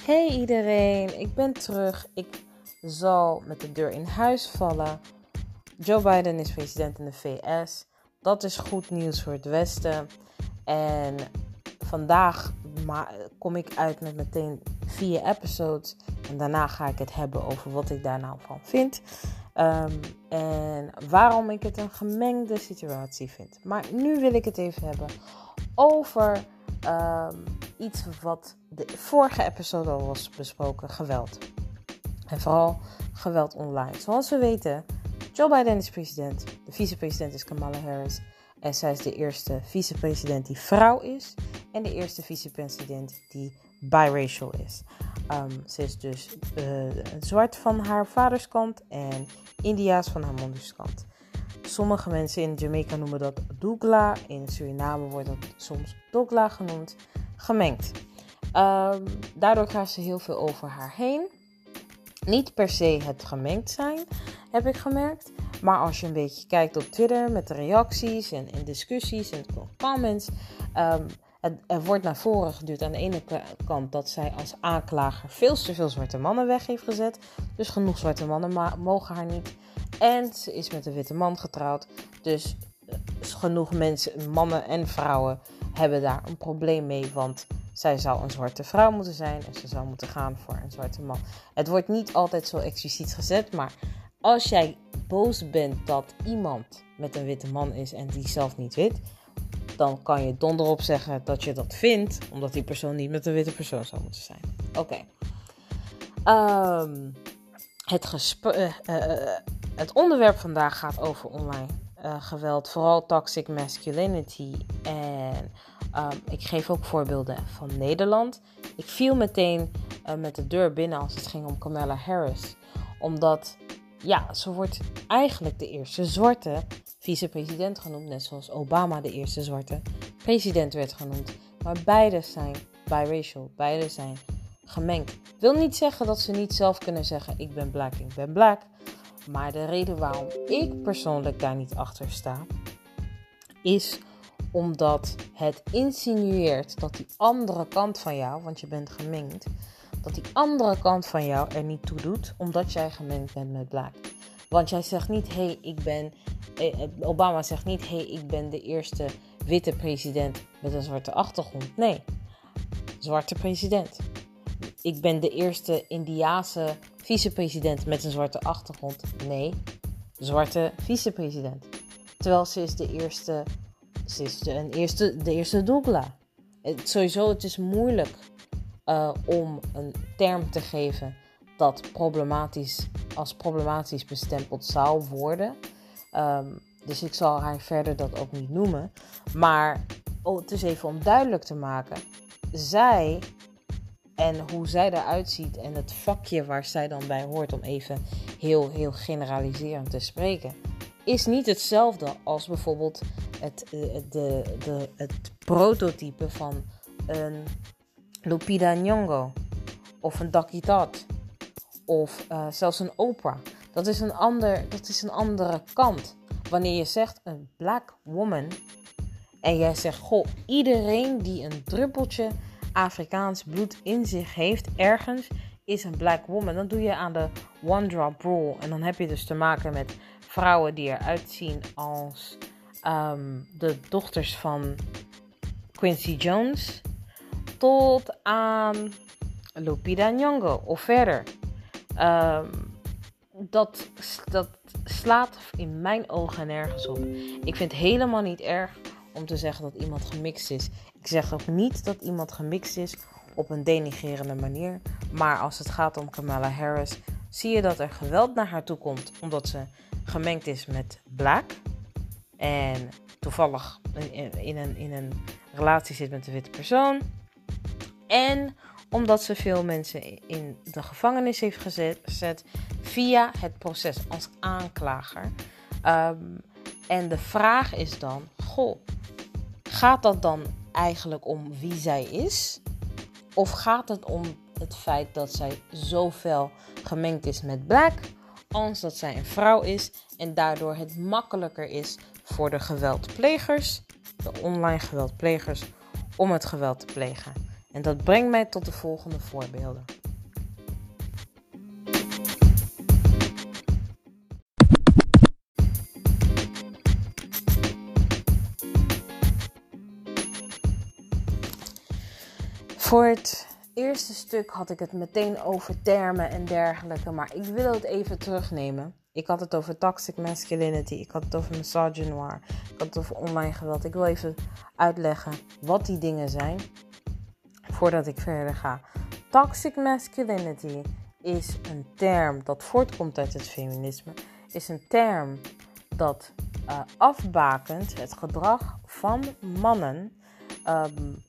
Hey iedereen, ik ben terug. Ik zal met de deur in huis vallen. Joe Biden is president in de VS. Dat is goed nieuws voor het Westen. En vandaag kom ik uit met meteen vier episodes. En daarna ga ik het hebben over wat ik daar nou van vind. Ehm, en waarom ik het een gemengde situatie vind. Maar nu wil ik het even hebben over ehm, iets wat de vorige episode al was besproken: geweld. En vooral geweld online. Zoals we weten, Joe Biden is president. De vicepresident is Kamala Harris. En zij is de eerste vicepresident die vrouw is. En de eerste vicepresident die biracial is. Um, ze is dus uh, zwart van haar vaderskant en Indiaas van haar moederskant. Sommige mensen in Jamaica noemen dat Dougla. In Suriname wordt dat soms Dogla genoemd. Gemengd. Um, daardoor krijgt ze heel veel over haar heen. Niet per se het gemengd zijn, heb ik gemerkt. Maar als je een beetje kijkt op Twitter met de reacties en, en discussies en comments. Um, het, er wordt naar voren geduurd aan de ene kant dat zij als aanklager veel te veel zwarte mannen weg heeft gezet. Dus genoeg zwarte mannen mogen haar niet. En ze is met een witte man getrouwd. Dus eh, genoeg mensen, mannen en vrouwen, hebben daar een probleem mee. Want zij zou een zwarte vrouw moeten zijn en ze zou moeten gaan voor een zwarte man. Het wordt niet altijd zo expliciet gezet, maar als jij boos bent dat iemand met een witte man is en die zelf niet wit, dan kan je donderop zeggen dat je dat vindt, omdat die persoon niet met een witte persoon zou moeten zijn. Oké. Ehm, het, uh, uh, het onderwerp vandaag gaat over online geweld, vooral toxic masculinity. En um, ik geef ook voorbeelden van Nederland. Ik viel meteen met de deur binnen als het ging om Kamala Harris, omdat ja, ze wordt eigenlijk de eerste zwarte vicepresident genoemd, net zoals Obama de eerste zwarte president werd genoemd. Maar beide zijn biracial, beide zijn gemengd. Wil niet zeggen dat ze niet zelf kunnen zeggen: ik ben black, ik ben black. Maar de reden waarom ik persoonlijk daar niet achter sta, is omdat het insinueert dat die andere kant van jou, want je bent gemengd, dat die andere kant van jou er niet toe doet, omdat jij gemengd bent met black. Want jij zegt niet, hé, hey, ik ben. Eh, Obama zegt niet, hé, hey, ik ben de eerste witte president met een zwarte achtergrond. Nee, zwarte president. Ik ben de eerste Indiase vicepresident met een zwarte achtergrond. Nee, zwarte vicepresident. Terwijl ze is de eerste, is de, eerste, de eerste Dougla. Het, sowieso, het is moeilijk uh, om een term te geven dat problematisch, als problematisch bestempeld zou worden. Um, dus ik zal haar verder dat ook niet noemen. Maar oh, het is even om duidelijk te maken. Zij en hoe zij eruit ziet en het vakje waar zij dan bij hoort, om even heel, heel generaliserend te spreken, is niet hetzelfde als bijvoorbeeld het, eh, de, de, het prototype van een Lupita Nyong'o of een Ducky Tat of uh, zelfs een Oprah. Dat is een, ander, dat is een andere kant. Wanneer je zegt een black woman en jij zegt, goh, iedereen die een druppeltje Afrikaans bloed in zich heeft ergens is een black woman. Dan doe je aan de one drop rule. En dan heb je dus te maken met vrouwen die eruit zien als um, de dochters van Quincy Jones tot aan Lupita Nyong'o of verder. Um, dat, dat slaat in mijn ogen nergens op. Ik vind het helemaal niet erg om te zeggen dat iemand gemixt is. Ik zeg ook niet dat iemand gemixt is op een denigerende manier. Maar als het gaat om Kamala Harris, zie je dat er geweld naar haar toe komt omdat ze gemengd is met black. En toevallig in een, in een relatie zit met een witte persoon. En omdat ze veel mensen in de gevangenis heeft gezet via het proces als aanklager. Ehm, en de vraag is dan: goh, gaat dat dan eigenlijk om wie zij is? Of gaat het om het feit dat zij zoveel gemengd is met black, als dat zij een vrouw is en daardoor het makkelijker is voor de geweldplegers, de online geweldplegers, om het geweld te plegen? En dat brengt mij tot de volgende voorbeelden. Voor het eerste stuk had ik het meteen over termen en dergelijke, maar ik wil het even terugnemen. Ik had het over toxic masculinity, ik had het over misogynoir, ik had het over online geweld. Ik wil even uitleggen wat die dingen zijn voordat ik verder ga. Toxic masculinity is een term dat voortkomt uit het feminisme, is een term dat uh, afbakent het gedrag van mannen um,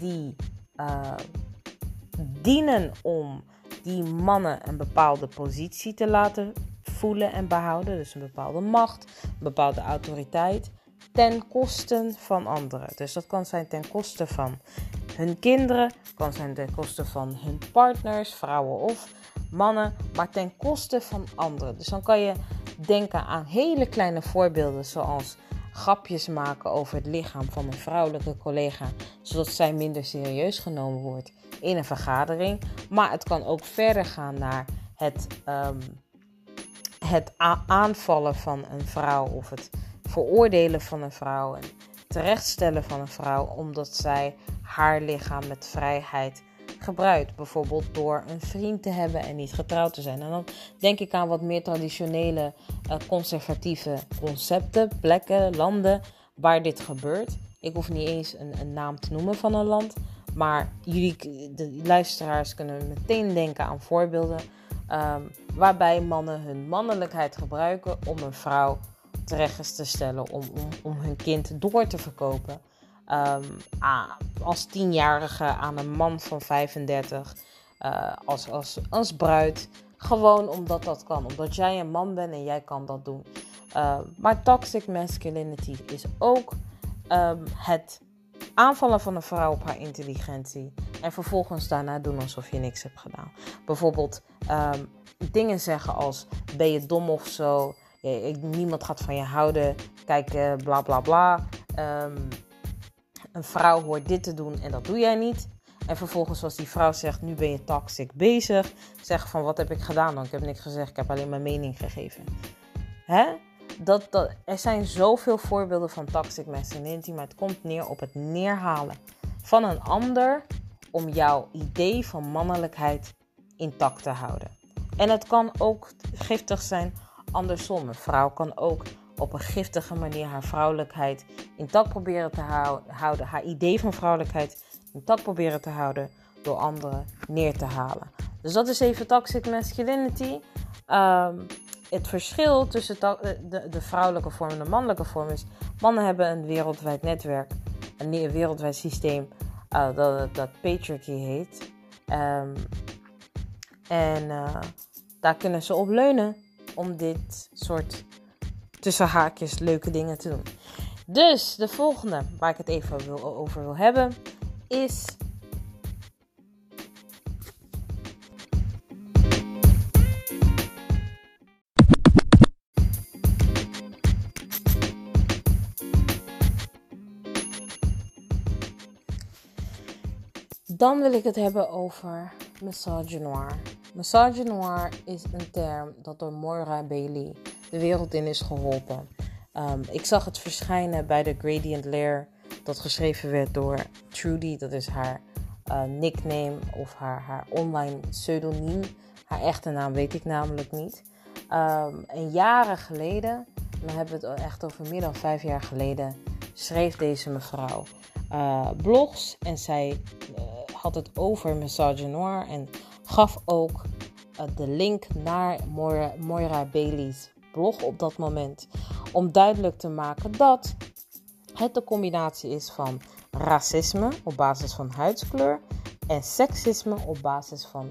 die uh, dienen om die mannen een bepaalde positie te laten voelen en behouden. Dus een bepaalde macht, een bepaalde autoriteit. Ten koste van anderen. Dus dat kan zijn ten koste van hun kinderen, kan zijn ten koste van hun partners, vrouwen of mannen, maar ten koste van anderen. Dus dan kan je denken aan hele kleine voorbeelden zoals grapjes maken over het lichaam van een vrouwelijke collega, zodat zij minder serieus genomen wordt in een vergadering. Maar het kan ook verder gaan naar het, um, het aanvallen van een vrouw of het veroordelen van een vrouw en terechtstellen van een vrouw omdat zij haar lichaam met vrijheid gebruikt. Bijvoorbeeld door een vriend te hebben en niet getrouwd te zijn. En dan denk ik aan wat meer traditionele uh, conservatieve concepten, plekken, landen waar dit gebeurt. Ik hoef niet eens een, een naam te noemen van een land. Maar jullie, de luisteraars, kunnen meteen denken aan voorbeelden um, waarbij mannen hun mannelijkheid gebruiken om een vrouw terecht te stellen, om, om, om hun kind door te verkopen. Um, als tienjarige aan een man van 35, uh, als, als, als bruid. Gewoon omdat dat kan. Omdat jij een man bent en jij kan dat doen. Uh, maar toxic masculinity is ook um, het aanvallen van een vrouw op haar intelligentie. En vervolgens daarna doen alsof je niks hebt gedaan. Bijvoorbeeld dingen zeggen als: ben je dom of zo? niemand gaat van je houden. Kijk, uh, bla bla bla. Een vrouw hoort dit te doen en dat doe jij niet. En vervolgens als die vrouw zegt, nu ben je toxic bezig. Zeg van, wat heb ik gedaan dan? Ik heb niks gezegd, ik heb alleen mijn mening gegeven. Hè? Dat, dat, er zijn zoveel voorbeelden van toxic masculinity, maar het komt neer op het neerhalen van een ander om jouw idee van mannelijkheid intact te houden. En het kan ook giftig zijn andersom. Een vrouw kan ook op een giftige manier haar vrouwelijkheid intact proberen te houden, haar idee van vrouwelijkheid intact proberen te houden door anderen neer te halen. Dus dat is even toxic masculinity. Um, het verschil tussen de, de, vrouwelijke vorm en de mannelijke vorm is: mannen hebben een wereldwijd netwerk, een wereldwijd systeem uh, dat, dat patriarchy heet. Um, en uh, daar kunnen ze op leunen om dit soort tussen haakjes leuke dingen te doen. Dus de volgende waar ik het even wil, over wil hebben is. Dan wil ik het hebben over misogynoir. Misogynoir is een term dat door Moira Bailey de wereld in is geholpen. Um, ik zag het verschijnen bij de Gradient Lair, dat geschreven werd door Trudy. Dat is haar uh, nickname of haar, haar online pseudoniem. Haar echte naam weet ik namelijk niet. Um, en jaren geleden, dan hebben we het echt over meer dan vijf jaar geleden, schreef deze mevrouw uh, blogs. En zij uh, had het over misogynoir en gaf ook de link naar Moira Bailey's blog op dat moment. Om duidelijk te maken dat het de combinatie is van racisme op basis van huidskleur en seksisme op basis van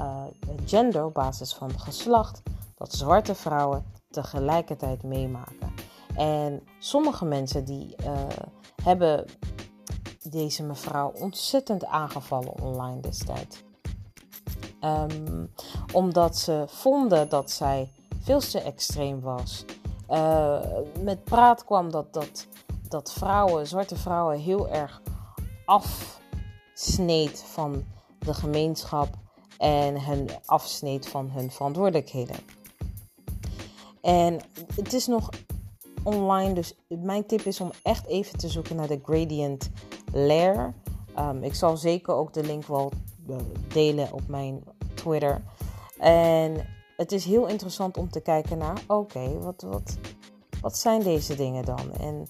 uh, gender, op basis van geslacht, dat zwarte vrouwen tegelijkertijd meemaken. En sommige mensen die uh, hebben deze mevrouw ontzettend aangevallen online destijds. Um, omdat ze vonden dat zij veel te extreem was. Uh, met praat kwam dat, dat, dat vrouwen, zwarte vrouwen, heel erg af sneed van de gemeenschap en hen afsneed van hun verantwoordelijkheden. En het is nog online, dus mijn tip is om echt even te zoeken naar de gradient layer. Um, ik zal zeker ook de link wel eh, delen op mijn Twitter. En het is heel interessant om te kijken naar, oké, wat, wat, wat zijn deze dingen dan? En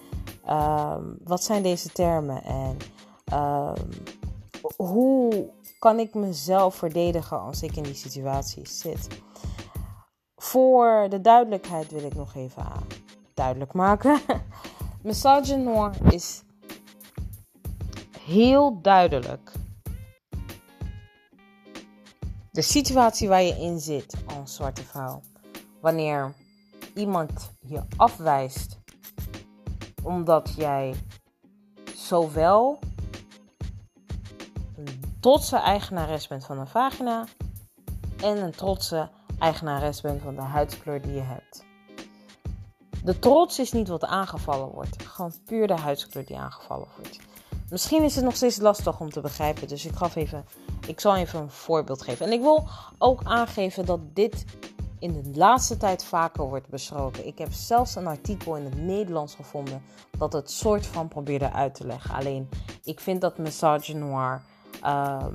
um, wat zijn deze termen? En um, hoe kan ik mezelf verdedigen als ik in die situatie zit? Voor de duidelijkheid wil ik nog even duidelijk maken. Misogynoir is heel duidelijk de situatie waar je in zit als zwarte vrouw. Wanneer iemand je afwijst omdat jij zowel een trotse eigenares bent van een vagina en een trotse eigenares bent van de huidskleur die je hebt. De trots is niet wat aangevallen wordt, gewoon puur de huidskleur die aangevallen wordt. Misschien is het nog steeds lastig om te begrijpen, dus ik, gaf even, ik zal even een voorbeeld geven. En ik wil ook aangeven dat dit in de laatste tijd vaker wordt besproken. Ik heb zelfs een artikel in het Nederlands gevonden dat het soort van probeerde uit te leggen. Alleen ik vind dat Message Noir uh,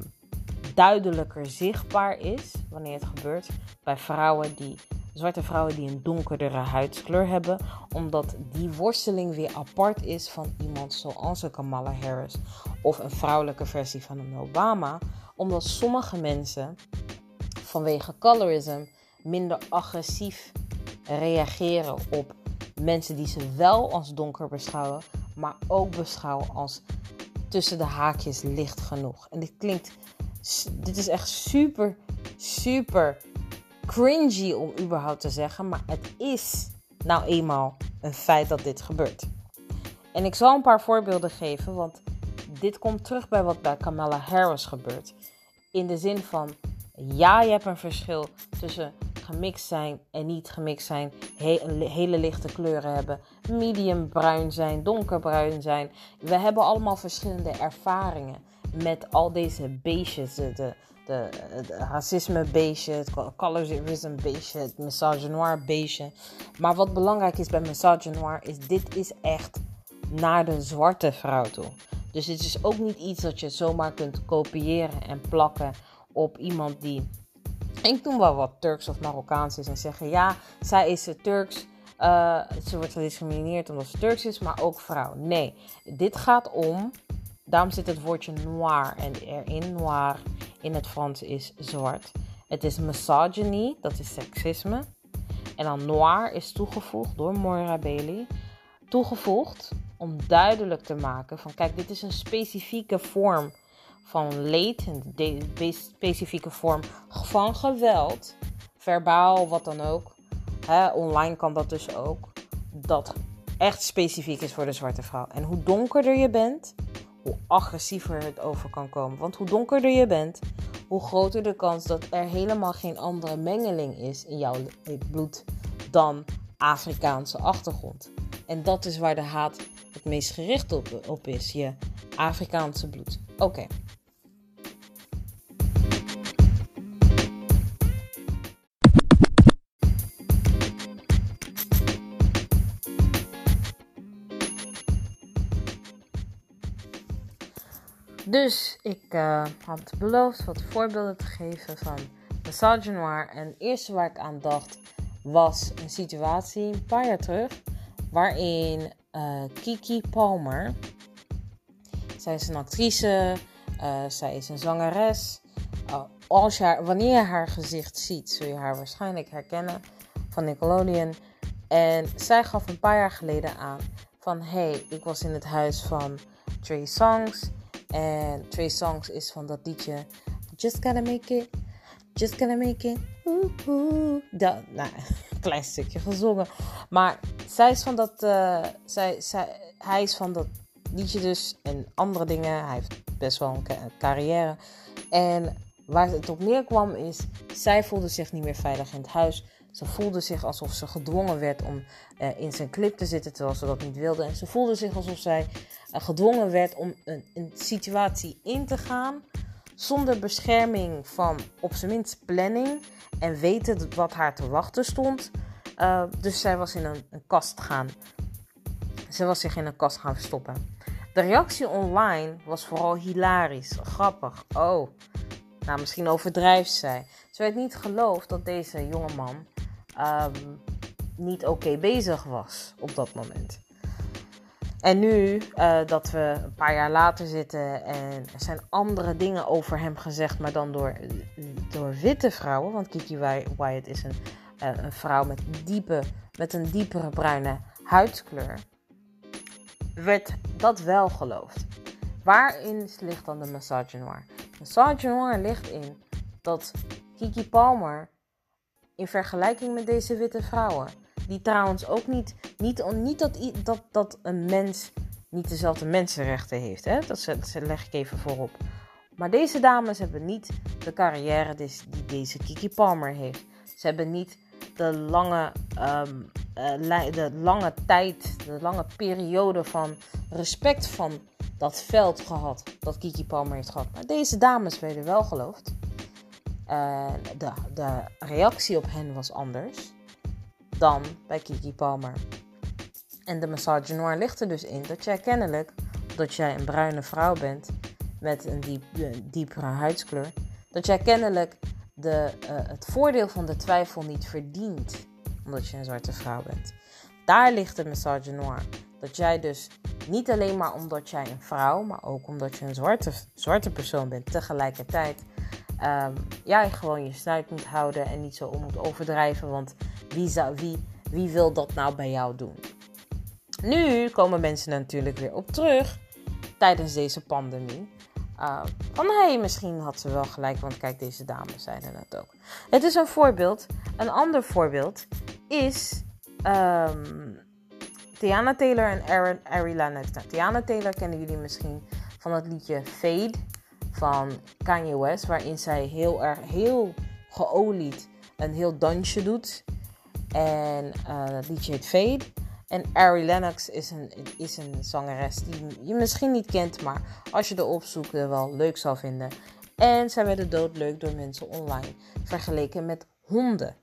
duidelijker zichtbaar is wanneer het gebeurt bij vrouwen die zwarte vrouwen die een donkerdere huidskleur hebben, omdat die worsteling weer apart is van iemand zoals een Kamala Harris of een vrouwelijke versie van een Obama, omdat sommige mensen vanwege colorism minder agressief reageren op mensen die ze wel als donker beschouwen, maar ook beschouwen als tussen de haakjes licht genoeg. En dit klinkt, dit is echt super, super cringy om überhaupt te zeggen, maar het is nou eenmaal een feit dat dit gebeurt. En ik zal een paar voorbeelden geven, want dit komt terug bij wat bij Kamala Harris gebeurt. In de zin van, ja, je hebt een verschil tussen gemixt zijn en niet gemixt zijn, hele lichte kleuren hebben, medium bruin zijn, donkerbruin zijn. We hebben allemaal verschillende ervaringen met al deze beestjes, de, de, het racisme beestje, het colorism beestje, het misogynoir beestje. Maar wat belangrijk is bij misogynoir is dit is echt naar de zwarte vrouw toe. Dus dit is ook niet iets dat je zomaar kunt kopiëren en plakken op iemand die ik noem wel wat Turks of Marokkaans is en zeggen ja, zij is Turks. Uh, ze wordt gediscrimineerd omdat ze Turks is, maar ook vrouw. Nee, dit gaat om. Daarom zit het woordje noir en erin noir in het Frans is zwart. Het is misogyny, dat is seksisme. En dan noir is toegevoegd door Moira Bailey. Toegevoegd om duidelijk te maken van kijk, dit is een specifieke vorm van leed, een specifieke vorm van geweld, verbaal, wat dan ook. online kan dat dus ook. Dat echt specifiek is voor de zwarte vrouw. En hoe donkerder je bent, hoe agressiever het over kan komen. Want hoe donkerder je bent, hoe groter de kans dat er helemaal geen andere mengeling is in jouw bloed dan Afrikaanse achtergrond. En dat is waar de haat het meest gericht op, is, je Afrikaanse bloed. Oké. Dus ik uh, had beloofd wat voorbeelden te geven van Massage Noir. En het eerste waar ik aan dacht was een situatie een paar jaar terug. Waarin uh, Kiki Palmer, zij is een actrice, uh, zij is een zangeres. als je wanneer je haar gezicht ziet, zul je haar waarschijnlijk herkennen van Nickelodeon. En zij gaf een paar jaar geleden aan van... Hey, ik was in het huis van Trey Songs... En Trey Songs is van dat liedje Just Gotta Make It, Just Gotta Make It. Dat, nou, een klein stukje gezongen. Maar zij is van dat, uh, zij, zij, hij is van dat liedje dus en andere dingen. Hij heeft best wel een carrière. En waar het op neerkwam is, zij voelde zich niet meer veilig in het huis. Ze voelde zich alsof ze gedwongen werd om uh, in zijn clip te zitten terwijl ze dat niet wilde. En ze voelde zich alsof zij uh, gedwongen werd om een, een, situatie in te gaan zonder bescherming van op zijn minst planning en weten wat haar te wachten stond. Uh, dus zij was in een, een kast gaan. Ze was zich in een kast gaan verstoppen. De reactie online was vooral hilarisch, grappig. Oh, nou misschien overdrijft zij. Ze werd niet geloofd dat deze jongeman um, niet oké bezig was op dat moment. En nu uh, dat we een paar jaar later zitten en er zijn andere dingen over hem gezegd, maar dan door, door witte vrouwen. Want Kiki Wyatt is een, uh, een vrouw met, diepe, met een diepere bruine huidskleur. Werd dat wel geloofd. Waarin ligt dan de misogynoir? Misogynoir ligt in dat Kiki Palmer in vergelijking met deze witte vrouwen. Die trouwens ook niet, niet, niet dat, dat, dat een mens niet dezelfde mensenrechten heeft. Hè? Dat, dat leg ik even voorop. Maar deze dames hebben niet de carrière die, deze Kiki Palmer heeft. Ze hebben niet de lange, um, uh, de lange tijd, de lange periode van respect van dat veld gehad. Dat Kiki Palmer heeft gehad. Maar deze dames werden wel geloofd. En de, de reactie op hen was anders dan bij Kiki Palmer. En de massage noir ligt er dus in dat jij kennelijk, dat jij een bruine vrouw bent met een diep, diepere huidskleur, dat jij kennelijk de, uh, het voordeel van de twijfel niet verdient omdat je een zwarte vrouw bent. Daar ligt de massage noir. Dat jij dus niet alleen maar omdat jij een vrouw, maar ook omdat je een zwarte, zwarte persoon bent tegelijkertijd um, ja, gewoon je snuit moet houden en niet zo moet overdrijven. Want wie, zou, wie, wie wil dat nou bij jou doen? Nu komen mensen natuurlijk weer op terug tijdens deze pandemie. Uh, van hey, misschien had ze wel gelijk, want kijk, deze dames zeiden het ook. Het is een voorbeeld. Een ander voorbeeld is um, Tiana Taylor en Aaron, Ari. Nou, Tiana Taylor kennen jullie misschien van het liedje Fade van Kanye West, waarin zij heel erg, heel geolied een heel dansje doet. En uh, dat liedje heet Fade. En Ari Lennox is een, is een zangeres die je misschien niet kent, maar als je erop zoekt wel leuk zal vinden. En zij werden doodleuk door mensen online vergeleken met honden.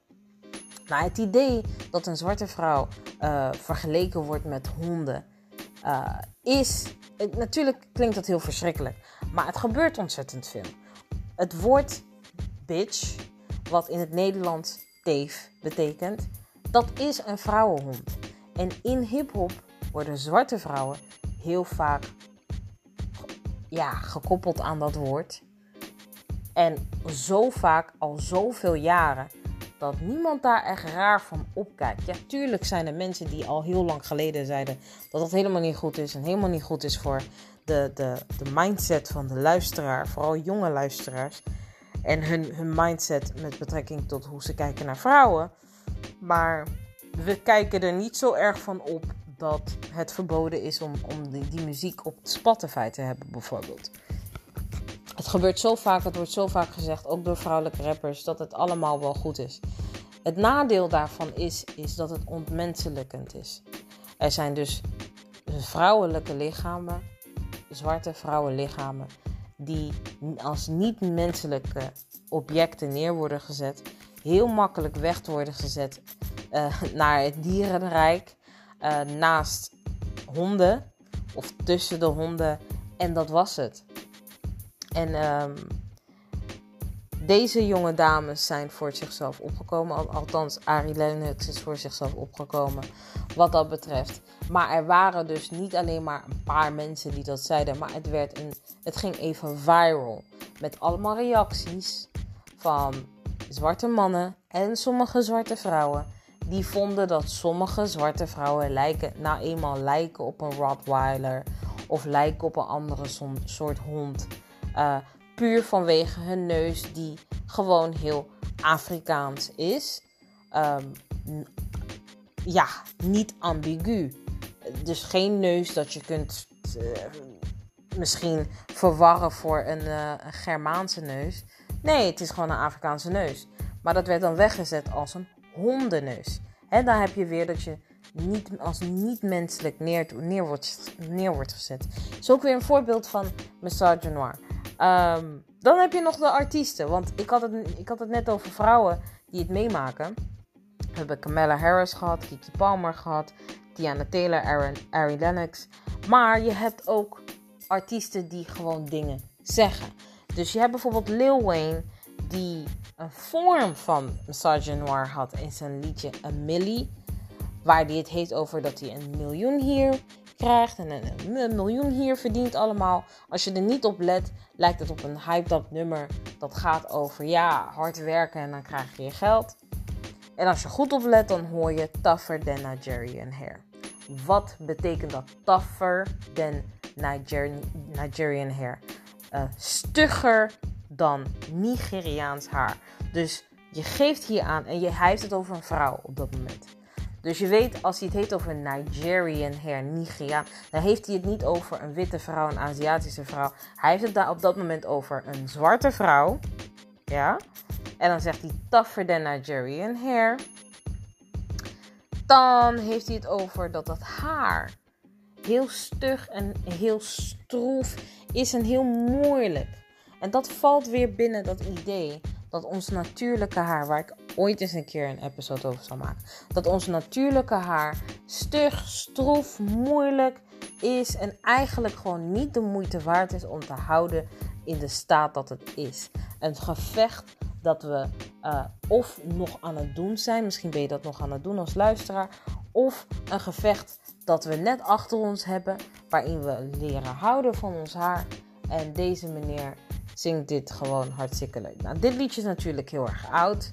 Nou, het idee dat een zwarte vrouw uh, vergeleken wordt met honden uh, is. natuurlijk klinkt dat heel verschrikkelijk. Maar het gebeurt ontzettend veel. Het woord bitch, wat in het Nederlands teef betekent, dat is een vrouwenhond. En in hip-hop worden zwarte vrouwen heel vaak ja, gekoppeld aan dat woord. En zo vaak, al zoveel jaren, dat niemand daar echt raar van opkijkt. Ja, tuurlijk zijn er mensen die al heel lang geleden zeiden dat dat helemaal niet goed is en helemaal niet goed is voor de, de, de mindset van de luisteraar, vooral jonge luisteraars. En hun, hun mindset met betrekking tot hoe ze kijken naar vrouwen. Maar we kijken er niet zo erg van op dat het verboden is om, om die, die muziek op Spotify te hebben, bijvoorbeeld. Het gebeurt zo vaak, het wordt zo vaak gezegd, ook door vrouwelijke rappers, dat het allemaal wel goed is. Het nadeel daarvan is, is dat het ontmenselijkend is. Er zijn dus vrouwelijke lichamen zwarte vrouwenlichamen die als niet-menselijke objecten neer worden gezet, heel makkelijk weg worden gezet uh, naar het dierenrijk, uh, naast honden of tussen de honden. En dat was het. En um, deze jonge dames zijn voor zichzelf opgekomen. Althans, Arie Lennox is voor zichzelf opgekomen wat dat betreft. Maar er waren dus niet alleen maar een paar mensen die dat zeiden. Maar het, werd een, het ging even viral. Met allemaal reacties van zwarte mannen en sommige zwarte vrouwen. Die vonden dat sommige zwarte vrouwen lijken, nou eenmaal lijken op een Rottweiler. Of lijken op een andere soort hond. Uh, Puur vanwege hun neus, die gewoon heel Afrikaans is. Um, ja, niet ambigu. Dus geen neus dat je kunt uh, misschien verwarren voor een, uh, een Germaanse neus. Nee, het is gewoon een Afrikaanse neus. Maar dat werd dan weggezet als een hondenneus. En dan heb je weer dat je niet, als niet menselijk neer, neer, wordt, neer wordt gezet. Is ook weer een voorbeeld van misogynoir. Um, dan heb je nog de artiesten. Want ik had, het, ik had het net over vrouwen die het meemaken. We hebben Camilla Harris gehad, Kiki Palmer gehad, Tiana Taylor, Aaron, Ari Lennox. Maar je hebt ook artiesten die gewoon dingen zeggen. Dus je hebt bijvoorbeeld Lil Wayne, die een vorm van misogynoir had in zijn liedje A Millie. Waar hij het heeft over dat hij een miljoen hier krijgt en een, miljoen hier verdient allemaal. Als je er niet op let, lijkt het op een hyped nummer. Dat gaat over ja, hard werken en dan krijg je je geld. En als je goed op let, dan hoor je tougher than Nigerian hair. Wat betekent dat? Tougher than Nigerian, Nigerian hair. Uh, stugger dan Nigeriaans haar. Dus je geeft hier aan en je, hij heeft het over een vrouw op dat moment. Dus je weet, als hij het heeft over Nigerian hair, Nigeriaan, dan heeft hij het niet over een witte vrouw, een Aziatische vrouw. Hij heeft het daar op dat moment over een zwarte vrouw. Ja. En dan zegt hij tougher than Nigerian hair. Dan heeft hij het over dat dat haar heel stug en heel stroef is en heel moeilijk. En dat valt weer binnen dat idee dat ons natuurlijke haar, waar ik ooit eens een keer een episode over zal maken, dat ons natuurlijke haar stug, stroef, moeilijk is en eigenlijk gewoon niet de moeite waard is om te houden in de staat dat het is. Een gevecht dat we uh, of nog aan het doen zijn, misschien ben je dat nog aan het doen als luisteraar, of een gevecht dat we net achter ons hebben, waarin we leren houden van ons haar. En deze meneer zingt dit gewoon hartstikke leuk. Nou, dit liedje is natuurlijk heel erg oud.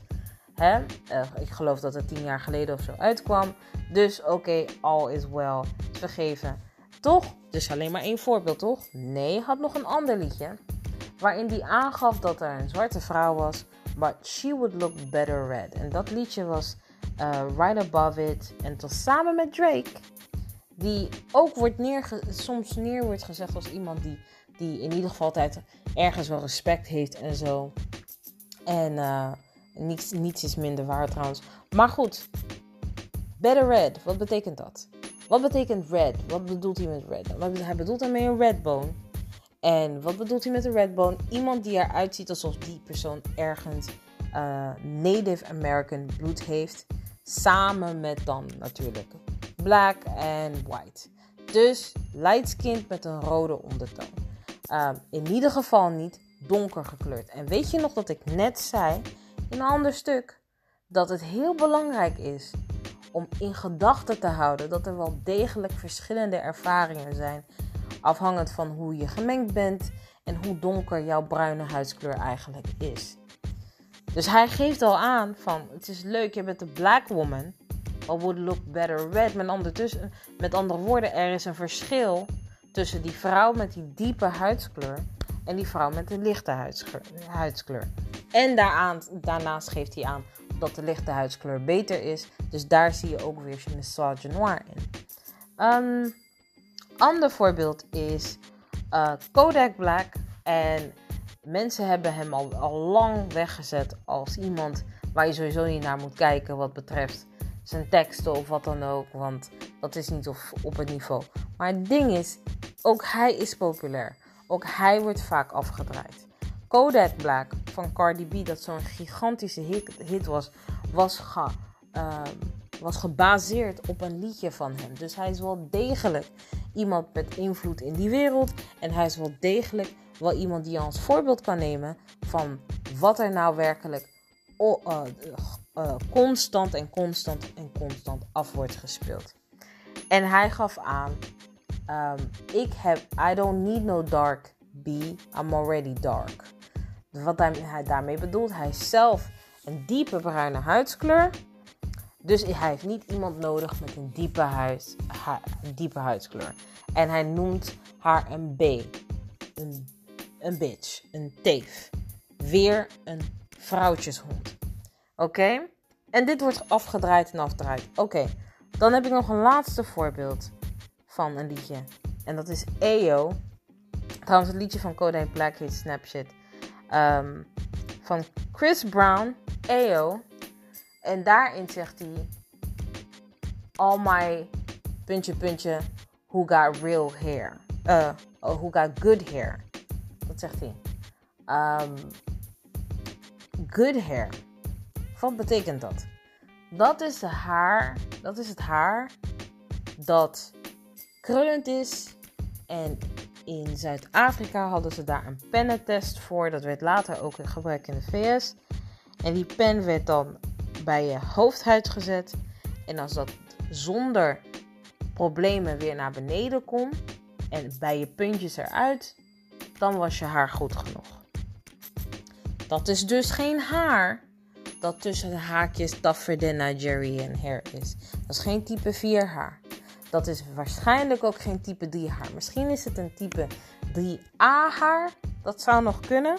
Hè? Uh, ik geloof dat het tien jaar geleden of zo uitkwam. Dus oké, all is well. Vergeven. Toch? Dus alleen maar één voorbeeld, toch? Nee, had nog een ander liedje. Waarin die aangaf dat er een zwarte vrouw was. But she would look better red. En dat liedje was uh, Right Above It. En tot samen met Drake. Die ook wordt neerge soms neer wordt gezegd als iemand die die in ieder geval altijd ergens wel respect heeft en zo. En uh, niets, niets is minder waar trouwens. Maar goed, better red, wat betekent dat? Wat betekent red? Wat bedoelt hij met red? Hij bedoelt daarmee een redbone. En wat bedoelt hij met een redbone? Iemand die eruit ziet alsof die persoon ergens uh, Native American bloed heeft. Samen met dan natuurlijk black en white. Dus light skin met een rode ondertoon. Ehm, in ieder geval niet donker gekleurd. En weet je nog dat ik net zei in een ander stuk dat het heel belangrijk is om in gedachten te houden dat er wel degelijk verschillende ervaringen zijn, afhangend van hoe je gemengd bent en hoe donker jouw bruine huidskleur eigenlijk is. Dus hij geeft al aan van het is leuk, je bent een black woman, but would look better red. Met, met andere woorden, er is een verschil tussen die vrouw met die diepe huidskleur en die vrouw met de lichte huidskleur. En daaraan, daarnaast geeft hij aan dat de lichte huidskleur beter is. Dus daar zie je ook weer misogynoir in. Een um, ander voorbeeld is uh, Kodak Black. En mensen hebben hem al lang weggezet als iemand waar je sowieso niet naar moet kijken wat betreft zijn teksten of wat dan ook. Want dat is niet op, op het niveau. Maar het ding is, ook hij is populair. Ook hij wordt vaak afgedraaid. Kodak Black van Cardi B, dat zo'n gigantische hit, was, was, uh, was gebaseerd op een liedje van hem. Dus hij is wel degelijk iemand met invloed in die wereld. En hij is wel degelijk wel iemand die je als voorbeeld kan nemen van wat er nou werkelijk uh, constant en constant en constant af wordt gespeeld. En hij gaf aan Um, ik heb, I don't need no dark B, I'm already dark. Wat hij daarmee bedoelt, hij is zelf een diepe bruine huidskleur. Dus hij heeft niet iemand nodig met een diepe, huid, diepe huidskleur. En hij noemt haar een B. Een, een bitch. Een teef. Weer een vrouwtjeshond. Oké? En dit wordt afgedraaid en afgedraaid. Oké, dan heb ik nog een laatste voorbeeld van een liedje. En dat is EO. Trouwens, het liedje van Kodak Black heet Snapchat. Um, van Chris Brown, EO. En daarin zegt hij: All my puntje puntje who got real hair. Uh, who got good hair. Dat zegt hij. Um, good hair. Wat betekent dat? Dat is, de haar, dat is het haar dat krullend is. En in Zuid-Afrika hadden ze daar een pennentest voor. Dat werd later ook gebruikt in de VS. En die pen werd dan bij je hoofdhuid gezet. En als dat zonder problemen weer naar beneden kon en bij je puntjes eruit, dan was je haar goed genoeg. Dat is dus geen haar dat tussen de haakjes tougher than Nigerian hair is. Dat is geen type 4 haar. Dat is waarschijnlijk ook geen type 3 haar. Misschien is het een type 3A haar. Dat zou nog kunnen.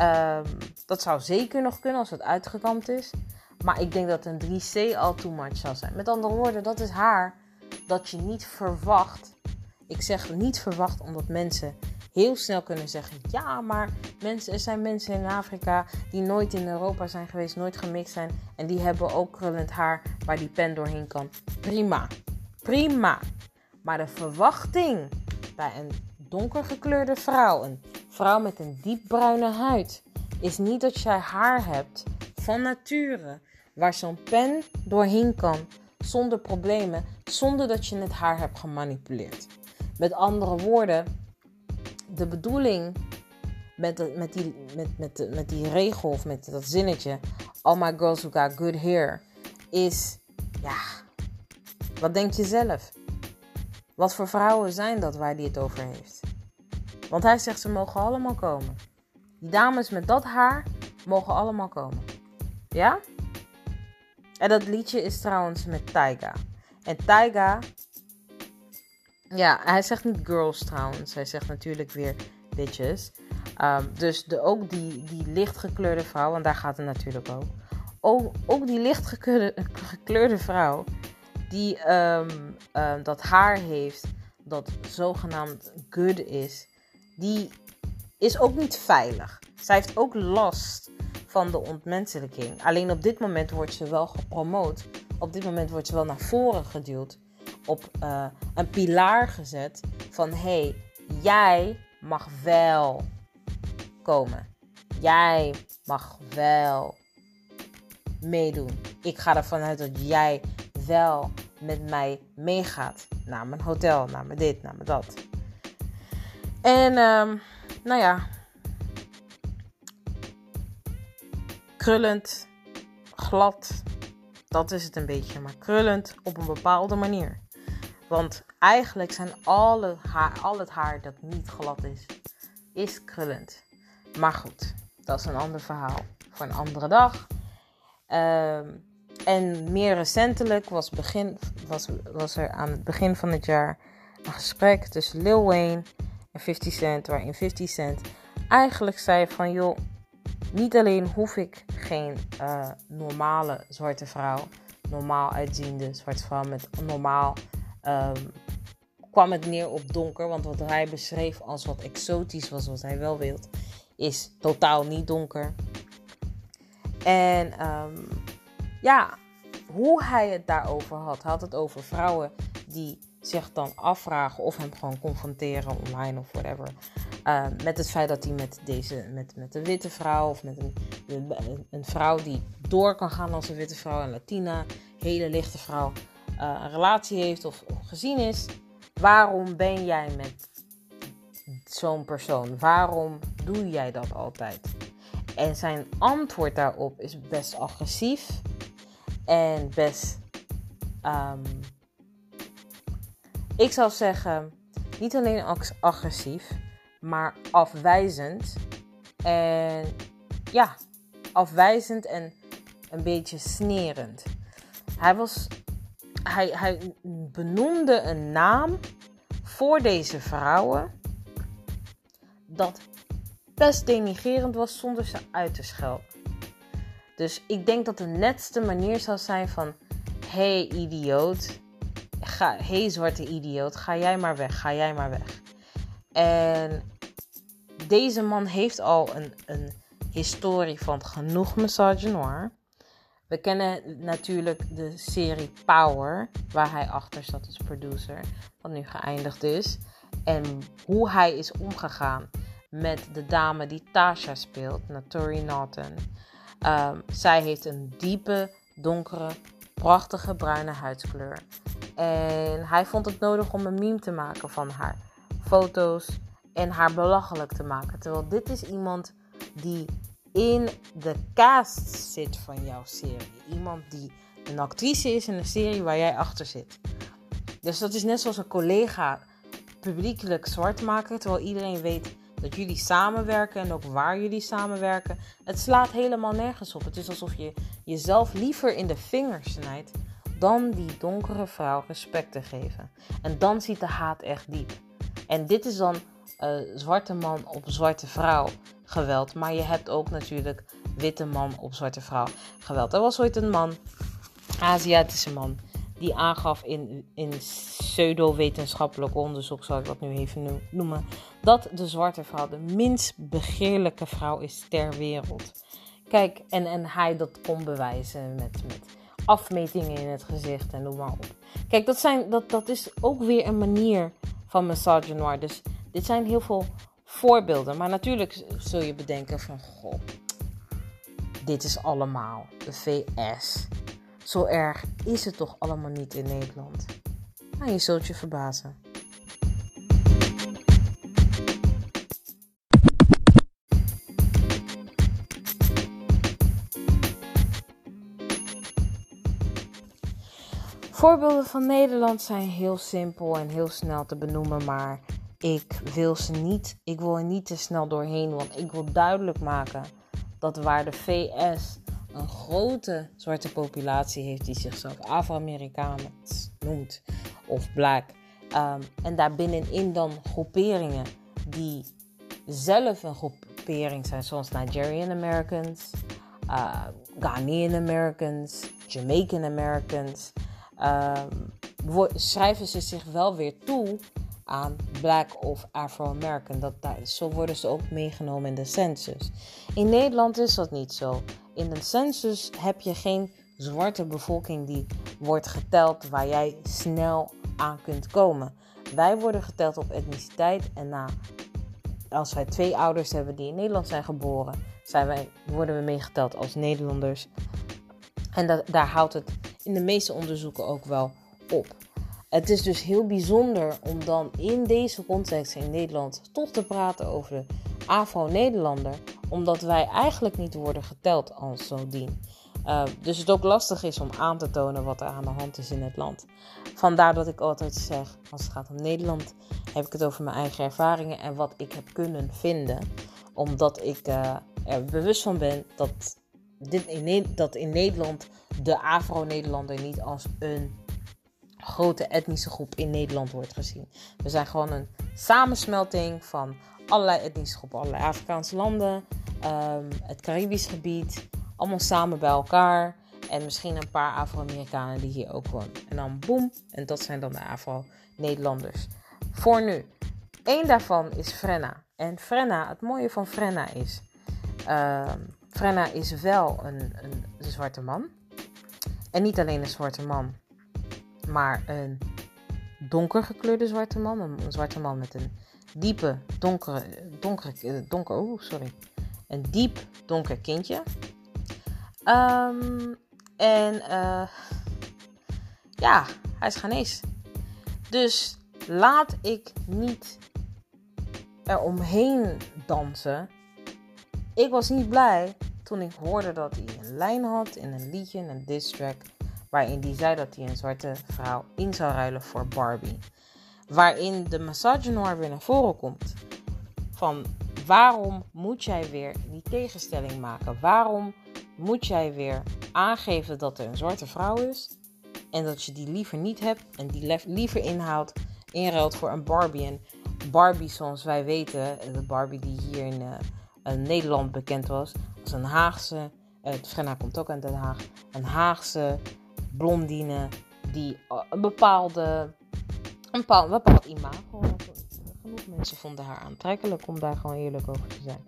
Um, dat zou zeker nog kunnen als het uitgekamd is. Maar ik denk dat een 3C al too much zal zijn. Met andere woorden, dat is haar dat je niet verwacht. Ik zeg niet verwacht omdat mensen heel snel kunnen zeggen: ja, maar mensen, er zijn mensen in Afrika die nooit in Europa zijn geweest, nooit gemixt zijn. En die hebben ook krullend haar waar die pen doorheen kan. Prima. Prima. Maar de verwachting bij een donkergekleurde vrouw, een vrouw met een diepbruine huid, is niet dat jij haar hebt van nature waar zo'n pen doorheen kan zonder problemen, zonder dat je het haar hebt gemanipuleerd. Met andere woorden, de bedoeling met, met, die, met, met, met die regel of met dat zinnetje, all my girls who got good hair, is, ja, wat denk je zelf? Wat voor vrouwen zijn dat waar hij het over heeft? Want hij zegt ze mogen allemaal komen. Die dames met dat haar mogen allemaal komen. Ja? En dat liedje is trouwens met Taiga. En Taiga, ja, hij zegt niet girls trouwens. Hij zegt natuurlijk weer bitches. Um, dus de, ook die, die lichtgekleurde vrouw, en daar gaat het natuurlijk ook. Ook, ook die lichtgekleurde vrouw, die um, um, dat haar heeft, dat zogenaamd good is, die is ook niet veilig. Zij heeft ook last van de ontmenselijking. Alleen op dit moment wordt ze wel gepromoot. Op dit moment wordt ze wel naar voren geduwd. Op uh, een pilaar gezet van hey, jij mag wel komen. Jij mag wel meedoen. Ik ga ervan uit dat jij wel met mij meegaat. Naar mijn hotel, naar mijn dit, naar mijn dat. En um, nou ja, krullend, glad. Dat is het een beetje, maar krullend op een bepaalde manier. Want eigenlijk zijn alle haar, al het haar dat niet glad is, is krullend. Maar goed, dat is een ander verhaal voor een andere dag. Um, en meer recentelijk was, begin, was, was er aan het begin van het jaar een gesprek tussen Lil Wayne en 50 Cent, waarin 50 Cent eigenlijk zei van joh, niet alleen hoef ik geen uh, normale zwarte vrouw, normaal uitziende zwarte vrouw met normaal. Um, kwam het neer op donker, want wat hij beschreef als wat exotisch was, wat hij wel wilt, is totaal niet donker. En um, ja, hoe hij het daarover had, had het over vrouwen die zich dan afvragen of hem gewoon confronteren online of whatever. Uh, met het feit dat hij met deze, met, met een witte vrouw of met een, een, vrouw die door kan gaan als een witte vrouw, een Latina, hele lichte vrouw, een relatie heeft of, gezien is. Waarom ben jij met zo'n persoon? Waarom doe jij dat altijd? En zijn antwoord daarop is best agressief en best um, ik zou zeggen, niet alleen agressief, maar afwijzend. En ja, afwijzend en een beetje snerend. Hij, was, hij, hij benoemde een naam voor deze vrouwen dat best denigerend was zonder ze uit te schelden. Dus ik denk dat de netste manier zou zijn van: hey idioot, ga, hey zwarte idioot, ga jij maar weg, ga jij maar weg. En deze man heeft al een, een historie van genoeg massage noir. We kennen natuurlijk de serie Power, waar hij achter zat als producer, wat nu geëindigd is. En hoe hij is omgegaan met de dame die Tasha speelt, Natori Norton. Um, zij heeft een diepe, donkere, prachtige bruine huidskleur. En hij vond het nodig om een meme te maken van haar. Foto's en haar belachelijk te maken. Terwijl dit is iemand die in de cast zit van jouw serie. Iemand die een actrice is in een serie waar jij achter zit. Dus dat is net zoals een collega publiekelijk zwart maken, terwijl iedereen weet dat jullie samenwerken en ook waar jullie samenwerken. Het slaat helemaal nergens op. Het is alsof je jezelf liever in de vingers snijdt dan die donkere vrouw respect te geven. En dan ziet de haat echt diep. En dit is dan uh, zwarte man op zwarte vrouw geweld. Maar je hebt ook natuurlijk witte man op zwarte vrouw geweld. Er was ooit een man, Aziatische man, die aangaf in, in pseudo-wetenschappelijk onderzoek, zal ik dat nu even noemen, dat de zwarte vrouw de minst begeerlijke vrouw is ter wereld. Kijk, en, en hij dat kon bewijzen met, met afmetingen in het gezicht en noem maar op. Kijk, dat, zijn, dat, dat is ook weer een manier van misogynoir. Dus dit zijn heel veel voorbeelden. Maar natuurlijk zul je bedenken van, goh, dit is allemaal de VS. Zo erg is het toch allemaal niet in Nederland? Nou, je zult je verbazen. Voorbeelden van Nederland zijn heel simpel en heel snel te benoemen, maar ik wil ze niet, ik wil er niet te snel doorheen, want ik wil duidelijk maken dat waar de VS een grote zwarte populatie heeft die zichzelf Afro-Amerikaans noemt of black, um, en daarbinnenin dan groeperingen die zelf een groepering zijn, zoals Nigerian Americans, uh, Ghanaian Americans, Jamaican Americans, um, schrijven ze zich wel weer toe aan Black of Afro-American. Dat, zo worden ze ook meegenomen in de census. In Nederland is dat niet zo. In de census heb je geen zwarte bevolking die wordt geteld waar jij snel aan kunt komen. Wij worden geteld op etniciteit en na, als wij twee ouders hebben die in Nederland zijn geboren, zijn wij, worden we meegeteld als Nederlanders. En dat, daar houdt het in de meeste onderzoeken ook wel op. Het is dus heel bijzonder om dan in deze context in Nederland toch te praten over de Afro-Nederlander, omdat wij eigenlijk niet worden geteld als zo dien. Uh, dus het ook lastig is om aan te tonen wat er aan de hand is in het land. Vandaar dat ik altijd zeg, als het gaat om Nederland, heb ik het over mijn eigen ervaringen en wat ik heb kunnen vinden. Omdat ik uh, er bewust van ben dat, dit in, dat in Nederland de Afro-Nederlander niet als een grote etnische groep in Nederland wordt gezien. We zijn gewoon een samensmelting van allerlei etnische groepen, allerlei Afrikaanse landen, um, het Caribisch gebied, allemaal samen bij elkaar. En misschien een paar Afro-Amerikanen die hier ook wonen. En dan boem, en dat zijn dan de Afro-Nederlanders. Voor nu. Eén daarvan is Frenna. En Frenna, het mooie van Frenna is... Uh, Frenna is wel een, een zwarte man. En niet alleen een zwarte man, maar een donker gekleurde zwarte man. Een, zwarte man met een diepe, donkere, donkere, donker, oh sorry. Een diep donker kindje. Um, en uh, ja, hij is Ghanese. Dus laat ik niet er omheen dansen. Ik was niet blij toen ik hoorde dat hij een lijn had in een liedje, een diss track waarin die zei dat hij een zwarte vrouw in zou ruilen voor Barbie. Waarin de massage noir weer naar voren komt. Van waarom moet jij weer die tegenstelling maken? Waarom moet jij weer aangeven dat er een zwarte vrouw is en dat je die liever niet hebt en die liever inhaalt, inruilt voor een Barbie? En Barbie, zoals wij weten, de Barbie die hier in uh, Nederland bekend was, was een Haagse, uh, Frenna komt ook uit Den Haag, een Haagse blondine die eh, een bepaalde een bepaald, bepaald imago. Genoeg mensen vonden haar aantrekkelijk om daar gewoon eerlijk over te zijn.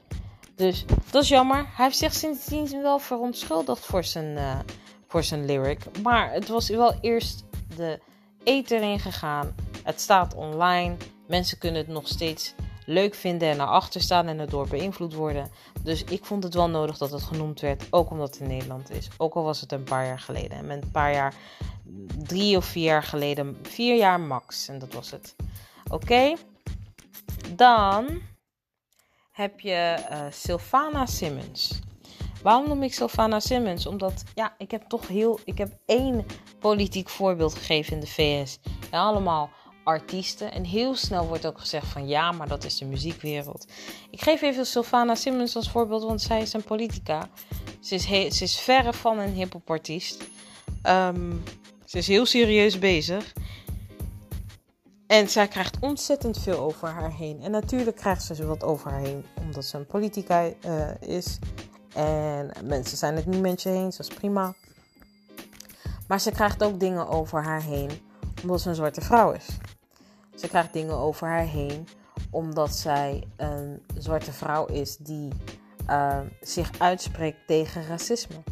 Dus dat is jammer. Hij heeft zich sindsdien wel verontschuldigd voor zijn, uh, voor zijn lyric. Maar het was wel eerst de ether in gegaan. Het staat online. Mensen kunnen het nog steeds leuk vinden en naar achter staan en erdoor beïnvloed worden. Dus ik vond het wel nodig dat het genoemd werd, ook omdat het in Nederland is. Ook al was het een paar jaar geleden. En een paar jaar, drie of vier jaar geleden, vier jaar max. En dat was het. Oké, dan heb je uh, Sylvana Simmons. Waarom noem ik Sylvana Simmons? Omdat, ja, ik heb toch heel, ik heb één politiek voorbeeld gegeven in de VS. En allemaal artiesten. En heel snel wordt ook gezegd van ja, maar dat is de muziekwereld. Ik geef even Sylvana Simmons als voorbeeld, want zij is een politica. Ze is, ze is verre van een hip-hop artiest. Ehm, ze is heel serieus bezig. En zij krijgt ontzettend veel over haar heen. En natuurlijk krijgt ze wat over haar heen, omdat ze een politica uh, is. En mensen zijn het niet met je eens, dat is prima. Maar ze krijgt ook dingen over haar heen, omdat ze een zwarte vrouw is. Ze krijgt dingen over haar heen omdat zij een zwarte vrouw is die uh, zich uitspreekt tegen racisme.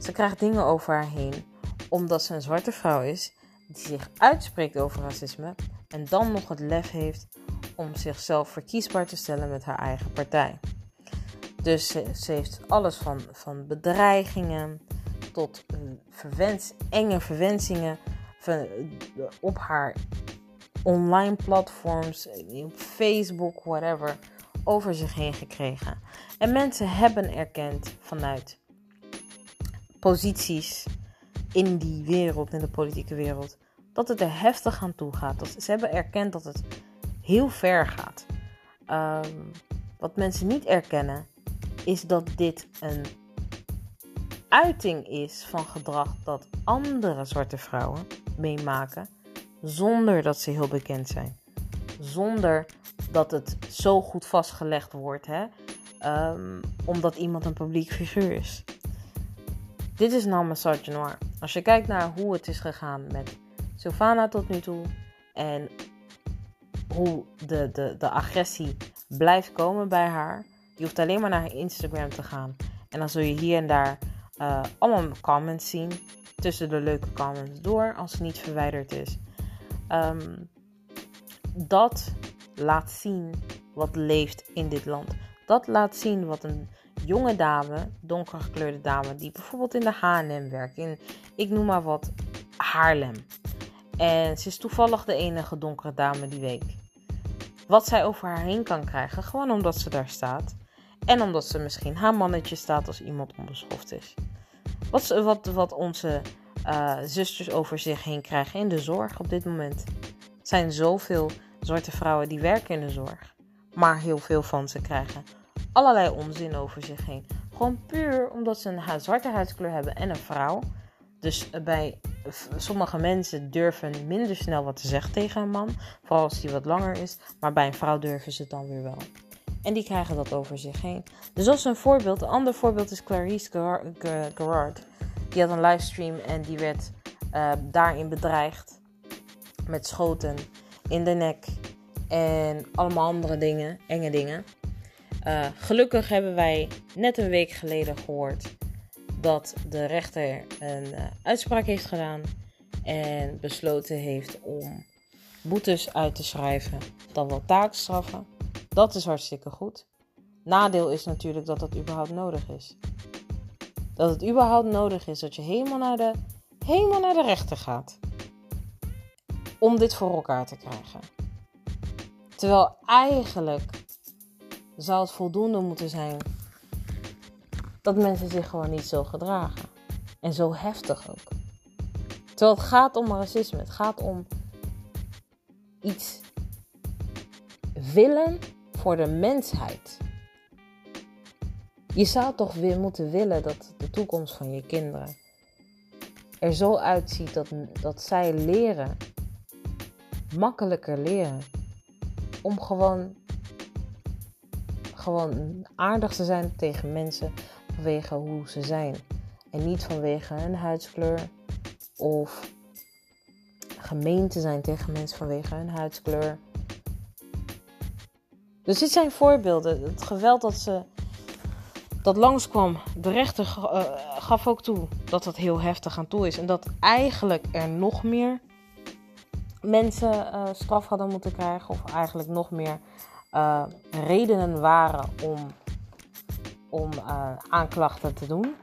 Ze krijgt dingen over haar heen omdat ze een zwarte vrouw is die zich uitspreekt over racisme en dan nog het lef heeft om zichzelf verkiesbaar te stellen met haar eigen partij. Dus ze, ze heeft alles van, van bedreigingen tot verwens, enge verwensingen van, op haar online platforms, op Facebook, whatever, over zich heen gekregen. En mensen hebben erkend vanuit posities in die wereld, in de politieke wereld, dat het er heftig aan toe gaat. Ze hebben erkend dat het heel ver gaat. Ehm, wat mensen niet erkennen, is dat dit een uiting is van gedrag dat andere zwarte vrouwen meemaken zonder dat ze heel bekend zijn. Zonder dat het zo goed vastgelegd wordt, hè? Um, omdat iemand een publiek figuur is. Dit is nou Massage Noir. Als je kijkt naar hoe het is gegaan met Sylvana tot nu toe en hoe de, de, de agressie blijft komen bij haar. Je hoeft alleen maar naar haar Instagram te gaan. En dan zul je hier en daar uh, allemaal comments zien. Tussen de leuke comments door, als het niet verwijderd is. Um, dat laat zien wat leeft in dit land. Dat laat zien wat een jonge dame, donkergekleurde dame, die bijvoorbeeld in de H&M werkt, in, ik noem maar wat, Haarlem. En ze is toevallig de enige donkere dame die weet. Wat zij over haar heen kan krijgen, gewoon omdat ze daar staat. En omdat ze misschien haar mannetje staat als iemand onbeschoft is. Wat, wat, wat onze uh, zusters over zich heen krijgen in de zorg op dit moment. Er zijn zoveel zwarte vrouwen die werken in de zorg. Maar heel veel van ze krijgen allerlei onzin over zich heen. Gewoon puur omdat ze een zwarte huidskleur hebben en een vrouw. Dus bij sommige mensen durven minder snel wat te zeggen tegen een man. Vooral als die wat langer is. Maar bij een vrouw durven ze het dan weer wel. En die krijgen dat over zich heen. Dus is een voorbeeld. Een ander voorbeeld is Clarice Gerard. Die had een livestream en die werd uh, daarin bedreigd. Met schoten in de nek. En allemaal andere dingen, enge dingen. Uh, gelukkig hebben wij net een week geleden gehoord dat de rechter een uh, uitspraak heeft gedaan en besloten heeft om boetes uit te schrijven dan wel taakstraffen. Dat is hartstikke goed. Nadeel is natuurlijk dat dat überhaupt nodig is. Dat het überhaupt nodig is dat je helemaal naar de, helemaal naar de rechter gaat. Om dit voor elkaar te krijgen. Terwijl eigenlijk zou het voldoende moeten zijn dat mensen zich gewoon niet zo gedragen. En zo heftig ook. Terwijl het gaat om racisme. Het gaat om iets willen voor de mensheid. Je zou toch weer moeten willen dat de toekomst van je kinderen er zo uitziet dat, dat zij leren, makkelijker leren, om gewoon, gewoon aardig te zijn tegen mensen vanwege hoe ze zijn. En niet vanwege hun huidskleur of gemeen te zijn tegen mensen vanwege hun huidskleur. Dus dit zijn voorbeelden. Het geweld dat ze dat langskwam, de rechter uh, gaf ook toe dat het heel heftig aan toe is. En dat eigenlijk er nog meer mensen uh, straf hadden moeten krijgen. Of eigenlijk nog meer uh, redenen waren om, om aanklachten te doen.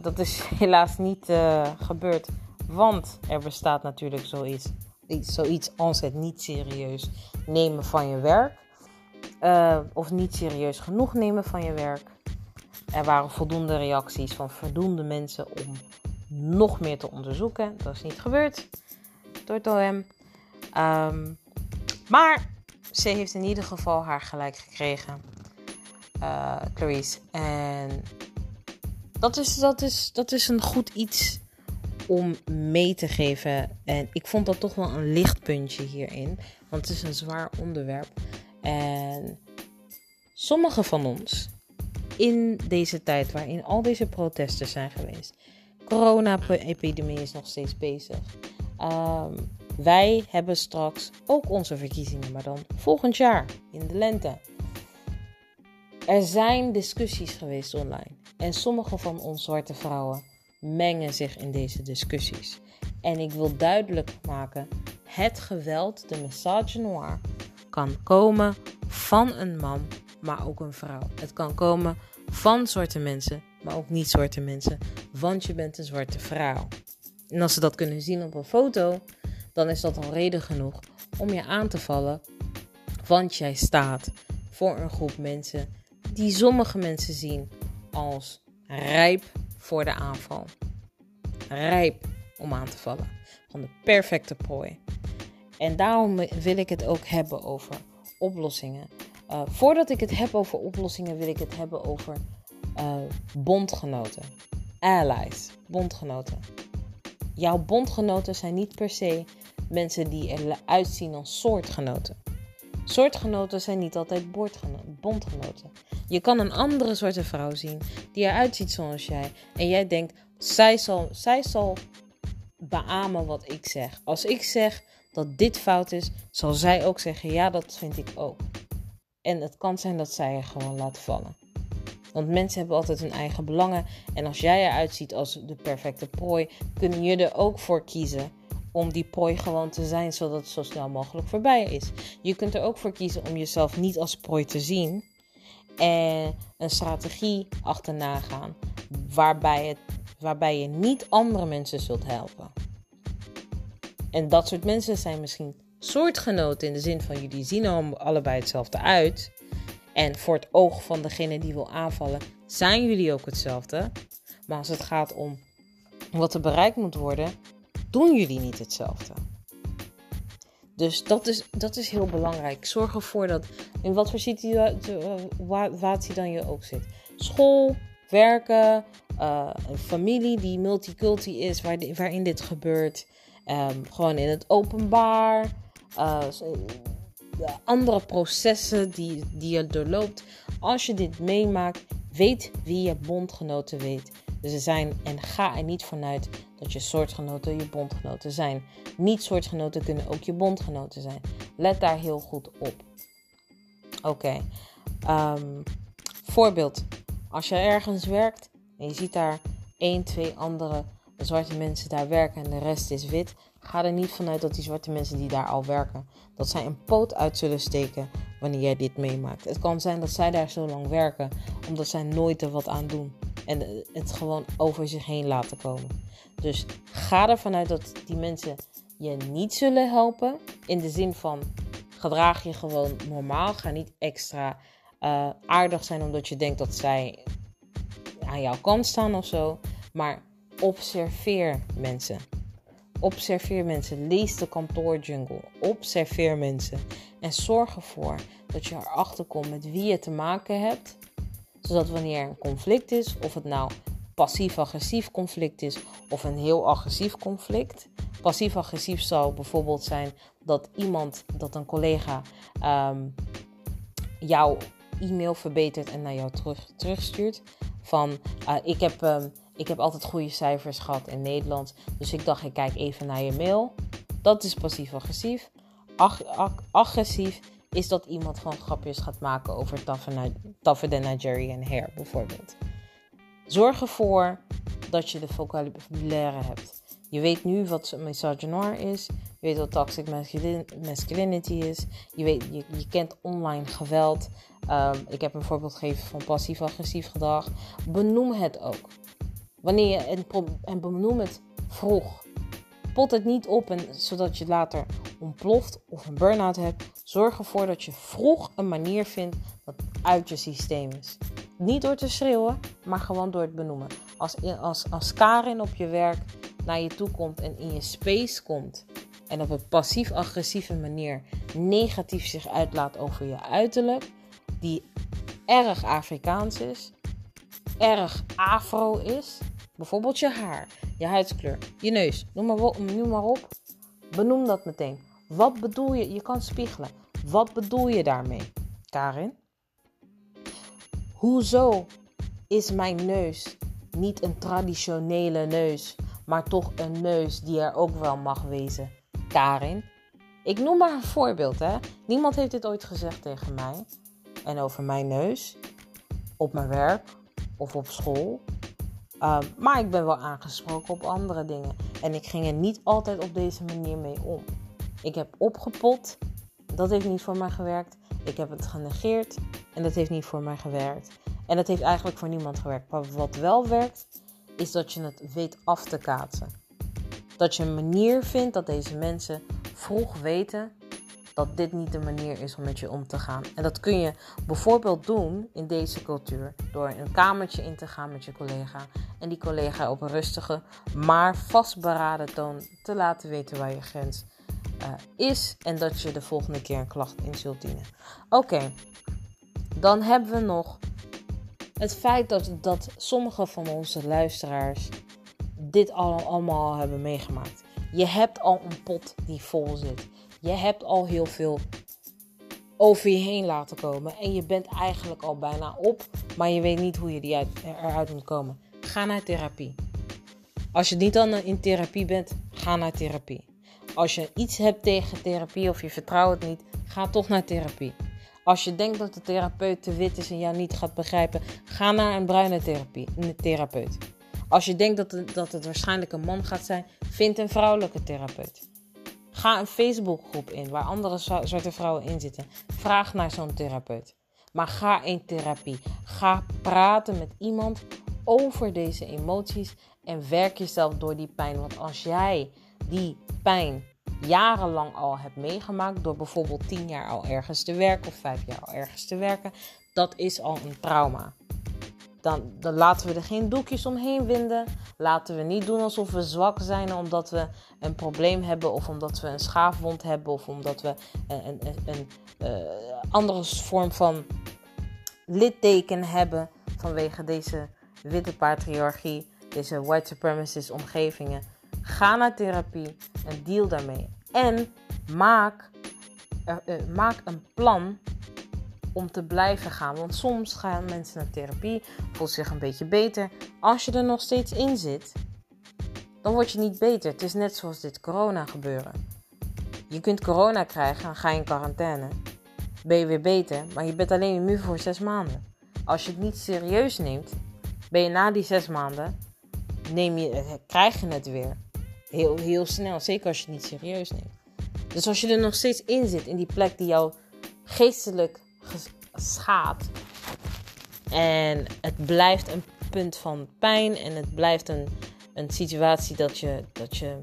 dat is helaas niet gebeurd. Want er bestaat natuurlijk zoiets, zoiets als het niet serieus nemen van je werk. Of niet serieus genoeg nemen van je werk. Er waren voldoende reacties van voldoende mensen om nog meer te onderzoeken. Dat is niet gebeurd door het OM. Um, maar ze heeft in ieder geval haar gelijk gekregen, uh, Clarice. En dat is, dat, is, dat is een goed iets om mee te geven. En ik vond dat toch wel een lichtpuntje hierin. Want het is een zwaar onderwerp. En sommige van ons in deze tijd waarin al deze protesten zijn geweest. Corona-epidemie is nog steeds bezig. Um, wij hebben straks ook onze verkiezingen, maar dan volgend jaar in de lente. Er zijn discussies geweest online en sommige van ons zwarte vrouwen mengen zich in deze discussies. En ik wil duidelijk maken: het geweld, de message noir, kan komen van een man, maar ook een vrouw. Het kan komen van zwarte mensen, maar ook niet zwarte mensen, want je bent een zwarte vrouw. En als ze dat kunnen zien op een foto, dan is dat al reden genoeg om je aan te vallen. Want jij staat voor een groep mensen die sommige mensen zien als rijp voor de aanval. Rijp om aan te vallen. Van de perfecte prooi. En daarom wil ik het ook hebben over oplossingen. Uh, voordat ik het heb over oplossingen, wil ik het hebben over uh, bondgenoten. Allies, bondgenoten. Jouw bondgenoten zijn niet per se mensen die eruit zien als soortgenoten. Soortgenoten zijn niet altijd bondgenoten. Je kan een andere soort vrouw zien die eruit ziet zoals jij. En jij denkt, zij zal, zij zal beamen wat ik zeg. Als ik zeg dat dit fout is, zal zij ook zeggen, ja, dat vind ik ook. En het kan zijn dat zij er gewoon laat vallen. Want mensen hebben altijd hun eigen belangen. En als jij eruit ziet als de perfecte prooi, kunnen je er ook voor kiezen om die prooi gewoon te zijn, zodat het zo snel mogelijk voorbij is. Je kunt er ook voor kiezen om jezelf niet als prooi te zien en een strategie achterna gaan waarbij, het, waarbij je niet andere mensen zult helpen. En dat soort mensen zijn misschien soortgenoten in de zin van jullie zien allebei hetzelfde uit. En voor het oog van degene die wil aanvallen, zijn jullie ook hetzelfde. Maar als het gaat om wat er bereikt moet worden, doen jullie niet hetzelfde. Dus dat is, dat is heel belangrijk. Zorg ervoor dat in wat voor situatie dan je ook zit. School, werken, uh, een familie die multiculti is, waar, waarin dit gebeurt. Um, gewoon in het openbaar. Uh, andere processen die, die je doorloopt. Als je dit meemaakt, weet wie je bondgenoten weet. Dus zijn, en ga er niet vanuit dat je soortgenoten je bondgenoten zijn. Niet-soortgenoten kunnen ook je bondgenoten zijn. Let daar heel goed op. Oké. Ehm, voorbeeld. Als je ergens werkt en je ziet daar één, twee andere zwarte mensen daar werken en de rest is wit, ga er niet vanuit dat die zwarte mensen die daar al werken, dat zij een poot uit zullen steken wanneer jij dit meemaakt. Het kan zijn dat zij daar zo lang werken omdat zij nooit er wat aan doen en het gewoon over zich heen laten komen. Dus ga ervan uit dat die mensen je niet zullen helpen. In de zin van gedraag je gewoon normaal. Ga niet extra uh, aardig zijn omdat je denkt dat zij aan jouw kant staan of zo. Maar observeer mensen. Observeer mensen. Lees de kantoorjungle. Observeer mensen. En zorg ervoor dat je erachter komt met wie je te maken hebt. Zodat wanneer er een conflict is, of het nou passief-agressief conflict is of een heel agressief conflict. Passief-agressief zou bijvoorbeeld zijn dat iemand, dat een collega um, jouw e-mail verbetert en naar jou terug, terugstuurt. Van uh, ik, heb, um, ik heb altijd goede cijfers gehad in Nederland, dus ik dacht ik kijk even naar je mail. Dat is passief-agressief. Ag ag agressief is dat iemand gewoon grapjes gaat maken over Tougher Than Nigerian Hair bijvoorbeeld. Zorg ervoor dat je de vocabulaire hebt. Je weet nu wat misogynoir is. Je weet wat toxic masculinity is. Je, weet, je kent online geweld. Ehm, ik heb een voorbeeld gegeven van passief-agressief gedrag. Benoem het ook. Wanneer je, en, en benoem het vroeg. Pot het niet op en, zodat je later ontploft of een burn-out hebt. Zorg ervoor dat je vroeg een manier vindt dat uit je systeem is. Niet door te schreeuwen, maar gewoon door het benoemen. Als, als, als Karin op je werk naar je toe komt en in je space komt en op een passief-agressieve manier negatief zich uitlaat over je uiterlijk, die erg Afrikaans is, erg afro is, bijvoorbeeld je haar, je huidskleur, je neus, noem maar, noem maar op, benoem dat meteen. Wat bedoel je? Je kan spiegelen. Wat bedoel je daarmee, Karin? Hoezo is mijn neus niet een traditionele neus, maar toch een neus die er ook wel mag wezen? Karin. Ik noem maar een voorbeeld, hè. Niemand heeft dit ooit gezegd tegen mij. En over mijn neus. Op mijn werk of op school. Ehm, maar ik ben wel aangesproken op andere dingen. En ik ging er niet altijd op deze manier mee om. Ik heb opgepot. Dat heeft niet voor mij gewerkt. Ik heb het genegeerd. En dat heeft niet voor mij gewerkt. En dat heeft eigenlijk voor niemand gewerkt. Maar wat wel werkt, is dat je het weet af te kaatsen. Dat je een manier vindt dat deze mensen vroeg weten dat dit niet de manier is om met je om te gaan. En dat kun je bijvoorbeeld doen in deze cultuur door een kamertje in te gaan met je collega en die collega op een rustige, maar vastberaden toon te laten weten waar je grens uh, is en dat je de volgende keer een klacht in zult dienen. Oké, dan hebben we nog het feit dat, dat sommige van onze luisteraars dit al, allemaal hebben meegemaakt. Je hebt al een pot die vol zit. Je hebt al heel veel over je heen laten komen. En je bent eigenlijk al bijna op, maar je weet niet hoe je die uit, eruit moet komen. Ga naar therapie. Als je niet dan in therapie bent, ga naar therapie. Als je iets hebt tegen therapie of je vertrouwt het niet, ga toch naar therapie. Als je denkt dat de therapeut te wit is en jou niet gaat begrijpen, ga naar een bruine therapie, een therapeut. Als je denkt dat het, dat het waarschijnlijk een man gaat zijn, vind een vrouwelijke therapeut. Ga een Facebookgroep in waar andere zwarte vrouwen in zitten. Vraag naar zo'n therapeut. Maar ga in therapie. Ga praten met iemand over deze emoties en werk jezelf door die pijn. Want als jij die pijn jarenlang al hebt meegemaakt, door bijvoorbeeld tien jaar al ergens te werken of vijf jaar al ergens te werken, dat is al een trauma. Dan, dan, laten we er geen doekjes omheen winden. Laten we niet doen alsof we zwak zijn omdat we een probleem hebben, of omdat we een schaafwond hebben, of omdat we een, een, een, uh, andere vorm van litteken hebben vanwege deze witte patriarchie, deze white supremacist omgevingen. Ga naar therapie en deal daarmee. En maak, uh, maak een plan om te blijven gaan. Want soms gaan mensen naar therapie, voelt zich een beetje beter. Als je er nog steeds in zit, dan word je niet beter. Het is net zoals dit corona gebeuren. Je kunt corona krijgen en ga je in quarantaine. Ben je weer beter, maar je bent alleen immuun voor zes maanden. Als je het niet serieus neemt, ben je na die zes maanden, neem je, eh, krijg je het weer. Heel, heel snel, zeker als je het niet serieus neemt. Dus als je er nog steeds in zit, in die plek die jou geestelijk schaadt. En het blijft een punt van pijn en het blijft een, een situatie dat je, dat je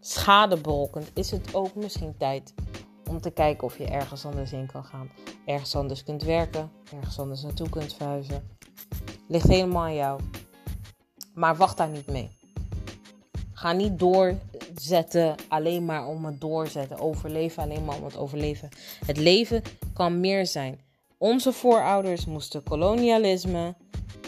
schade berokkent. Is het ook misschien tijd om te kijken of je ergens anders in kan gaan. Ergens anders kunt werken, ergens anders naartoe kunt verhuizen. Ligt helemaal aan jou. Maar wacht daar niet mee. Ga niet doorzetten alleen maar om het doorzetten. Overleven alleen maar om het overleven. Het leven kan meer zijn. Onze voorouders moesten kolonialisme,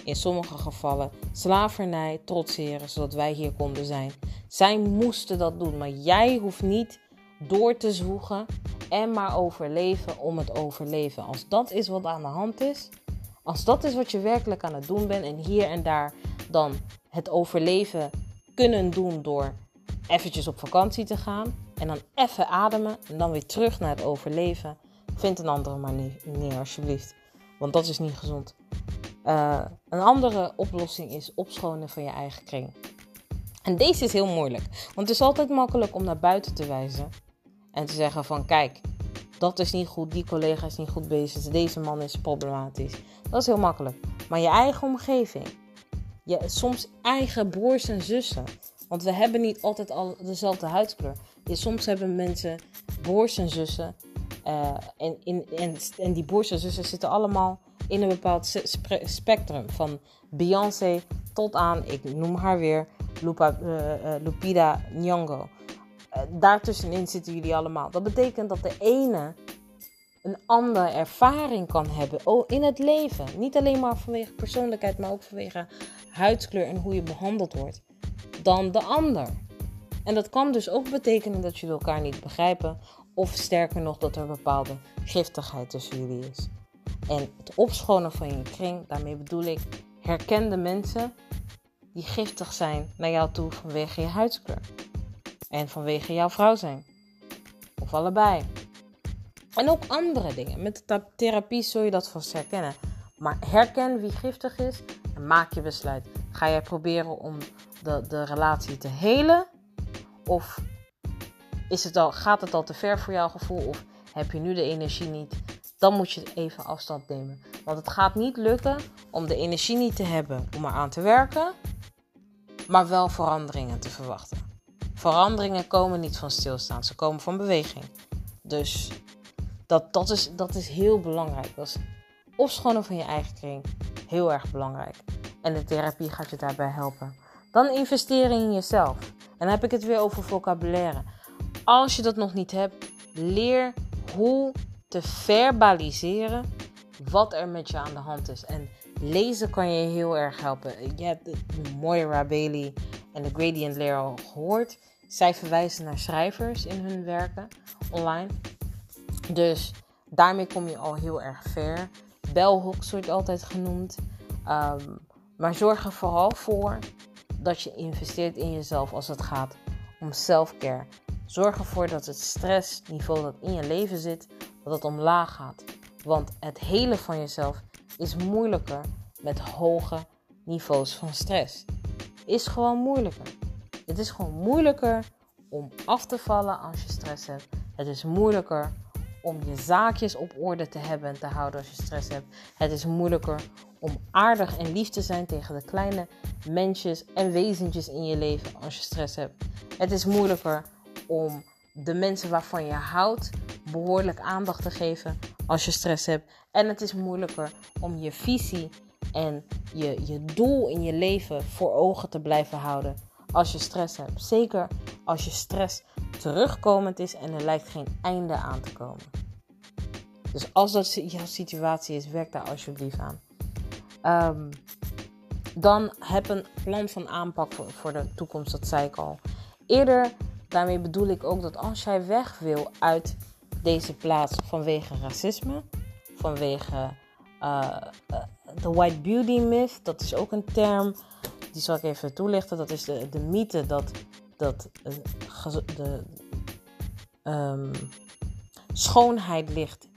in sommige gevallen slavernij, trotseren zodat wij hier konden zijn. Zij moesten dat doen, maar jij hoeft niet door te zwoegen en maar overleven om het overleven. Als dat is wat aan de hand is, als dat is wat je werkelijk aan het doen bent en hier en daar dan het overleven kunnen doen door eventjes op vakantie te gaan en dan even ademen en dan weer terug naar het overleven. Vind een andere manier alsjeblieft, want dat is niet gezond. Uh, een andere oplossing is opschonen van je eigen kring. En deze is heel moeilijk, want het is altijd makkelijk om naar buiten te wijzen en te zeggen van kijk, dat is niet goed, die collega is niet goed bezig, deze man is problematisch. Dat is heel makkelijk. Maar je eigen omgeving, je, soms eigen broers en zussen, want we hebben niet altijd al dezelfde huidskleur. soms hebben mensen broers en zussen uh, en, in, en, en die broers en zussen zitten allemaal in een bepaald spectrum. Van Beyoncé tot aan, ik noem haar weer, Lupa, uh, Lupita Nyong'o. Daartussenin zitten jullie allemaal. Dat betekent dat de ene een andere ervaring kan hebben oh, in het leven. Niet alleen maar vanwege persoonlijkheid, maar ook vanwege huidskleur en hoe je behandeld wordt. Dan de ander. En dat kan dus ook betekenen dat jullie elkaar niet begrijpen. Of sterker nog, dat er bepaalde giftigheid tussen jullie is. En het opschonen van je kring, daarmee bedoel ik herkende mensen die giftig zijn naar jou toe vanwege je huidskleur. En vanwege jouw vrouw zijn. Of allebei. En ook andere dingen. Met de therapie zul je dat vast herkennen. Maar herken wie giftig is en maak je besluit. Ga jij proberen om de, de relatie te helen? Of is het al, gaat het al te ver voor jouw gevoel? Of heb je nu de energie niet? Dan moet je even afstand nemen. Want het gaat niet lukken om de energie niet te hebben om eraan te werken, maar wel veranderingen te verwachten. Veranderingen komen niet van stilstaan, ze komen van beweging. Dus dat, dat, is, dat is heel belangrijk. Dat is opschonen van je eigen kring. Heel erg belangrijk. En de therapie gaat je daarbij helpen. Dan investeren in jezelf. En dan heb ik het weer over vocabulaire. Als je dat nog niet hebt, leer hoe te verbaliseren wat er met je aan de hand is. En lezen kan je heel erg helpen. Je hebt Moira Bailey en de Gradient Layer al gehoord. Zij verwijzen naar schrijvers in hun werken online. Dus daarmee kom je al heel erg ver. Bellhooks wordt altijd genoemd. Ehm, maar zorg er vooral voor dat je investeert in jezelf als het gaat om self-care. Zorg ervoor dat het stressniveau dat in je leven zit, dat het omlaag gaat. Want het helen van jezelf is moeilijker met hoge niveaus van stress. Is gewoon moeilijker. Het is gewoon moeilijker om af te vallen als je stress hebt. Het is moeilijker om je zaakjes op orde te hebben en te houden als je stress hebt. Het is moeilijker om aardig en lief te zijn tegen de kleine mensjes en wezentjes in je leven als je stress hebt. Het is moeilijker om de mensen waarvan je houdt behoorlijk aandacht te geven als je stress hebt. En het is moeilijker om je visie en je, je doel in je leven voor ogen te blijven houden als je stress hebt. Zeker als je stress terugkomend is en er lijkt geen einde aan te komen. Dus als dat jouw situatie is, werk daar alsjeblieft aan. Um, dan heb een plan van aanpak voor, de toekomst, dat zei ik al. Eerder, daarmee bedoel ik ook dat als jij weg wil uit deze plaats vanwege racisme, vanwege uh, de white beauty myth, dat is ook een term, die zal ik even toelichten. Dat is de, de mythe dat, dat uh, de um, schoonheid ligt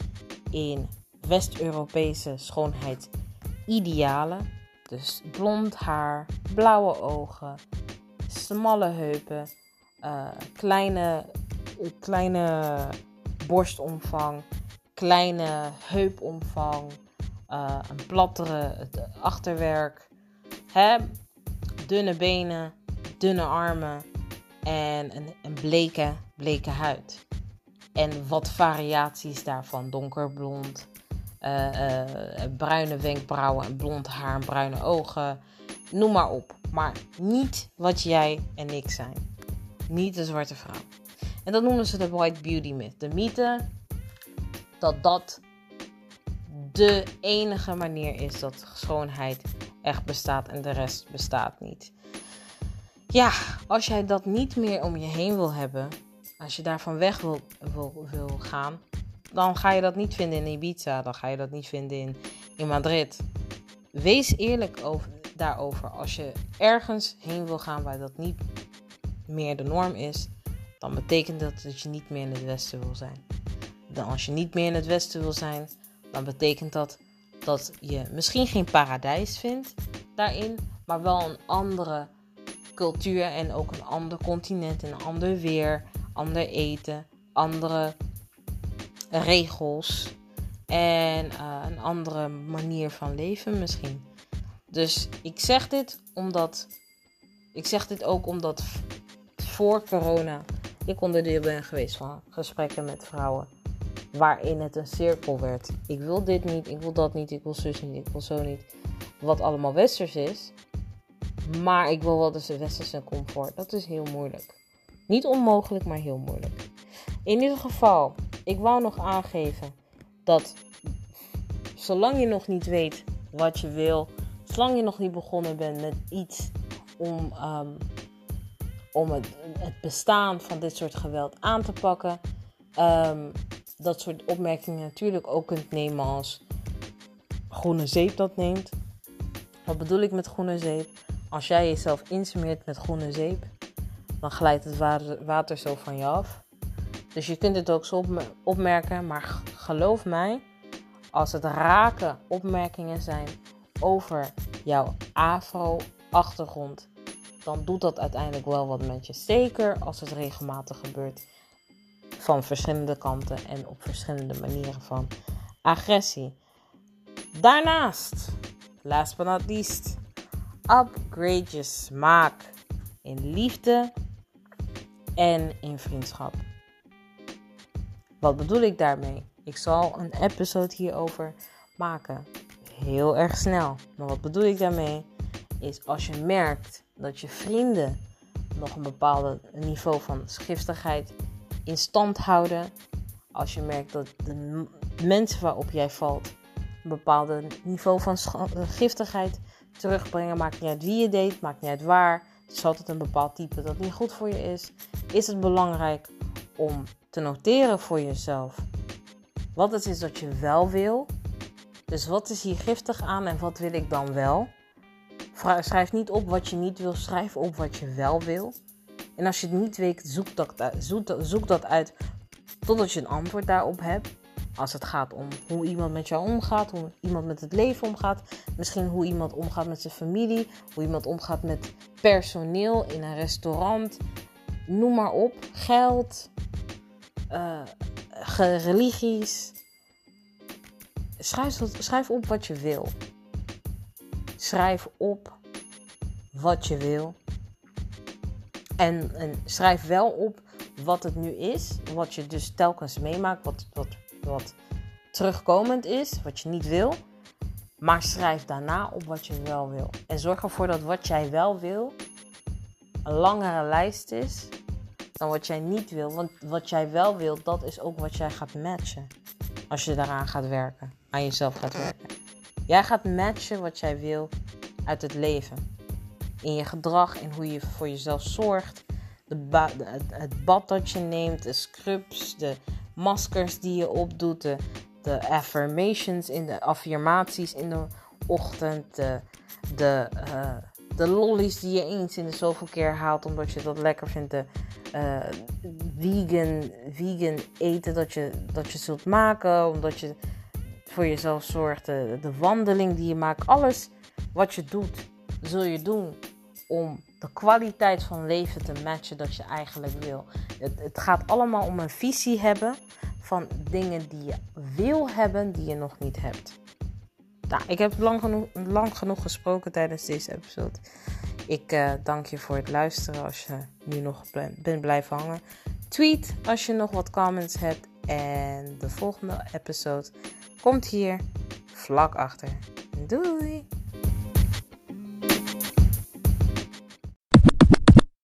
in West-Europese schoonheidsidealen. Dus blond haar, blauwe ogen, smalle heupen, uh, kleine, kleine borstomvang, kleine heupomvang, uh, een plattere achterwerk, hè? Dunne benen, dunne armen en een, een bleke, bleke huid. En wat variaties daarvan, donkerblond, uh, bruine wenkbrauwen en blond haar bruine ogen, noem maar op. Maar niet wat jij en ik zijn. Niet de zwarte vrouw. En dat noemen ze de white beauty myth. De mythe dat dat de enige manier is dat schoonheid echt bestaat en de rest bestaat niet. Ja, als jij dat niet meer om je heen wil hebben, als je daarvan weg wil, gaan, dan ga je dat niet vinden in Ibiza, dan ga je dat niet vinden in, in Madrid. Wees eerlijk over, daarover. Als je ergens heen wil gaan waar dat niet meer de norm is, dan betekent dat dat je niet meer in het Westen wil zijn. Dan als je niet meer in het Westen wil zijn, dan betekent dat dat je misschien geen paradijs vindt daarin, maar wel een andere cultuur en ook een ander continent, een ander weer, ander eten, andere regels en uh, een andere manier van leven misschien. Dus ik zeg dit omdat ik zeg dit ook omdat voor corona ik onderdeel ben geweest van gesprekken met vrouwen waarin het een cirkel werd. Ik wil dit niet, ik wil dat niet, ik wil zus niet, ik wil zo niet. Wat allemaal westers is. Maar ik wil wel dus de westerse comfort. Dat is heel moeilijk. Niet onmogelijk, maar heel moeilijk. In ieder geval, ik wou nog aangeven dat zolang je nog niet weet wat je wil, zolang je nog niet begonnen bent met iets om, ehm, om het, bestaan van dit soort geweld aan te pakken, um, dat soort opmerkingen natuurlijk ook kunt nemen als groene zeep dat neemt. Wat bedoel ik met groene zeep? Als jij jezelf insmeert met groene zeep, dan glijdt het water zo van je af. Dus je kunt het ook zo opmerken, maar geloof mij, als het raken opmerkingen zijn over jouw afro-achtergrond, dan doet dat uiteindelijk wel wat met je. Zeker als het regelmatig gebeurt van verschillende kanten en op verschillende manieren van agressie. Daarnaast, last but not least, upgrade je smaak in liefde en in vriendschap. Wat bedoel ik daarmee? Ik zal een episode hierover maken. Heel erg snel. Maar wat bedoel ik daarmee? Is als je merkt dat je vrienden nog een bepaald niveau van schiftigheid in stand houden. Als je merkt dat de mensen waarop jij valt een bepaald niveau van giftigheid terugbrengen. Maakt niet uit wie je deed, maakt niet uit waar. Het is altijd een bepaald type dat niet goed voor je is. Is het belangrijk om te noteren voor jezelf wat het is dat je wel wil. Dus wat is hier giftig aan en wat wil ik dan wel? Schrijf niet op wat je niet wil, schrijf op wat je wel wil. En als je het niet weet, zoek dat, zoek, zoek dat uit totdat je een antwoord daarop hebt. Als het gaat om hoe iemand met jou omgaat, hoe iemand met het leven omgaat. Misschien hoe iemand omgaat met zijn familie, hoe iemand omgaat met personeel in een restaurant. Noem maar op. Geld, uh, religies. Schrijf, schrijf op wat je wil. Schrijf op wat je wil. En, en, schrijf wel op wat het nu is. Wat je dus telkens meemaakt. Wat, wat, wat terugkomend is. Wat je niet wil. Maar schrijf daarna op wat je wel wil. En zorg ervoor dat wat jij wel wil een langere lijst is dan wat jij niet wil. Want wat jij wel wil, dat is ook wat jij gaat matchen. Als je daaraan gaat werken. Aan jezelf gaat werken. Jij gaat matchen wat jij wil uit het leven. In je gedrag, in hoe je voor jezelf zorgt. De het bad dat je neemt, de scrubs, de maskers die je opdoet, de, affirmations in de affirmaties in de ochtend, de, de, uh, de lollies die je eens in de zoveel keer haalt omdat je dat lekker vindt, de uh, vegan, vegan eten dat je, dat je zult maken, omdat je voor jezelf zorgt, de wandeling die je maakt, alles wat je doet, zul je doen om de kwaliteit van leven te matchen dat je eigenlijk wil. Het, het, gaat allemaal om een visie hebben van dingen die je wil hebben, die je nog niet hebt. Nou, ik heb lang genoeg, lang genoeg gesproken tijdens deze episode. Ik uh, dank je voor het luisteren als je nu nog bent blijven hangen. Tweet als je nog wat comments hebt. En de volgende episode komt hier vlak achter. Doei!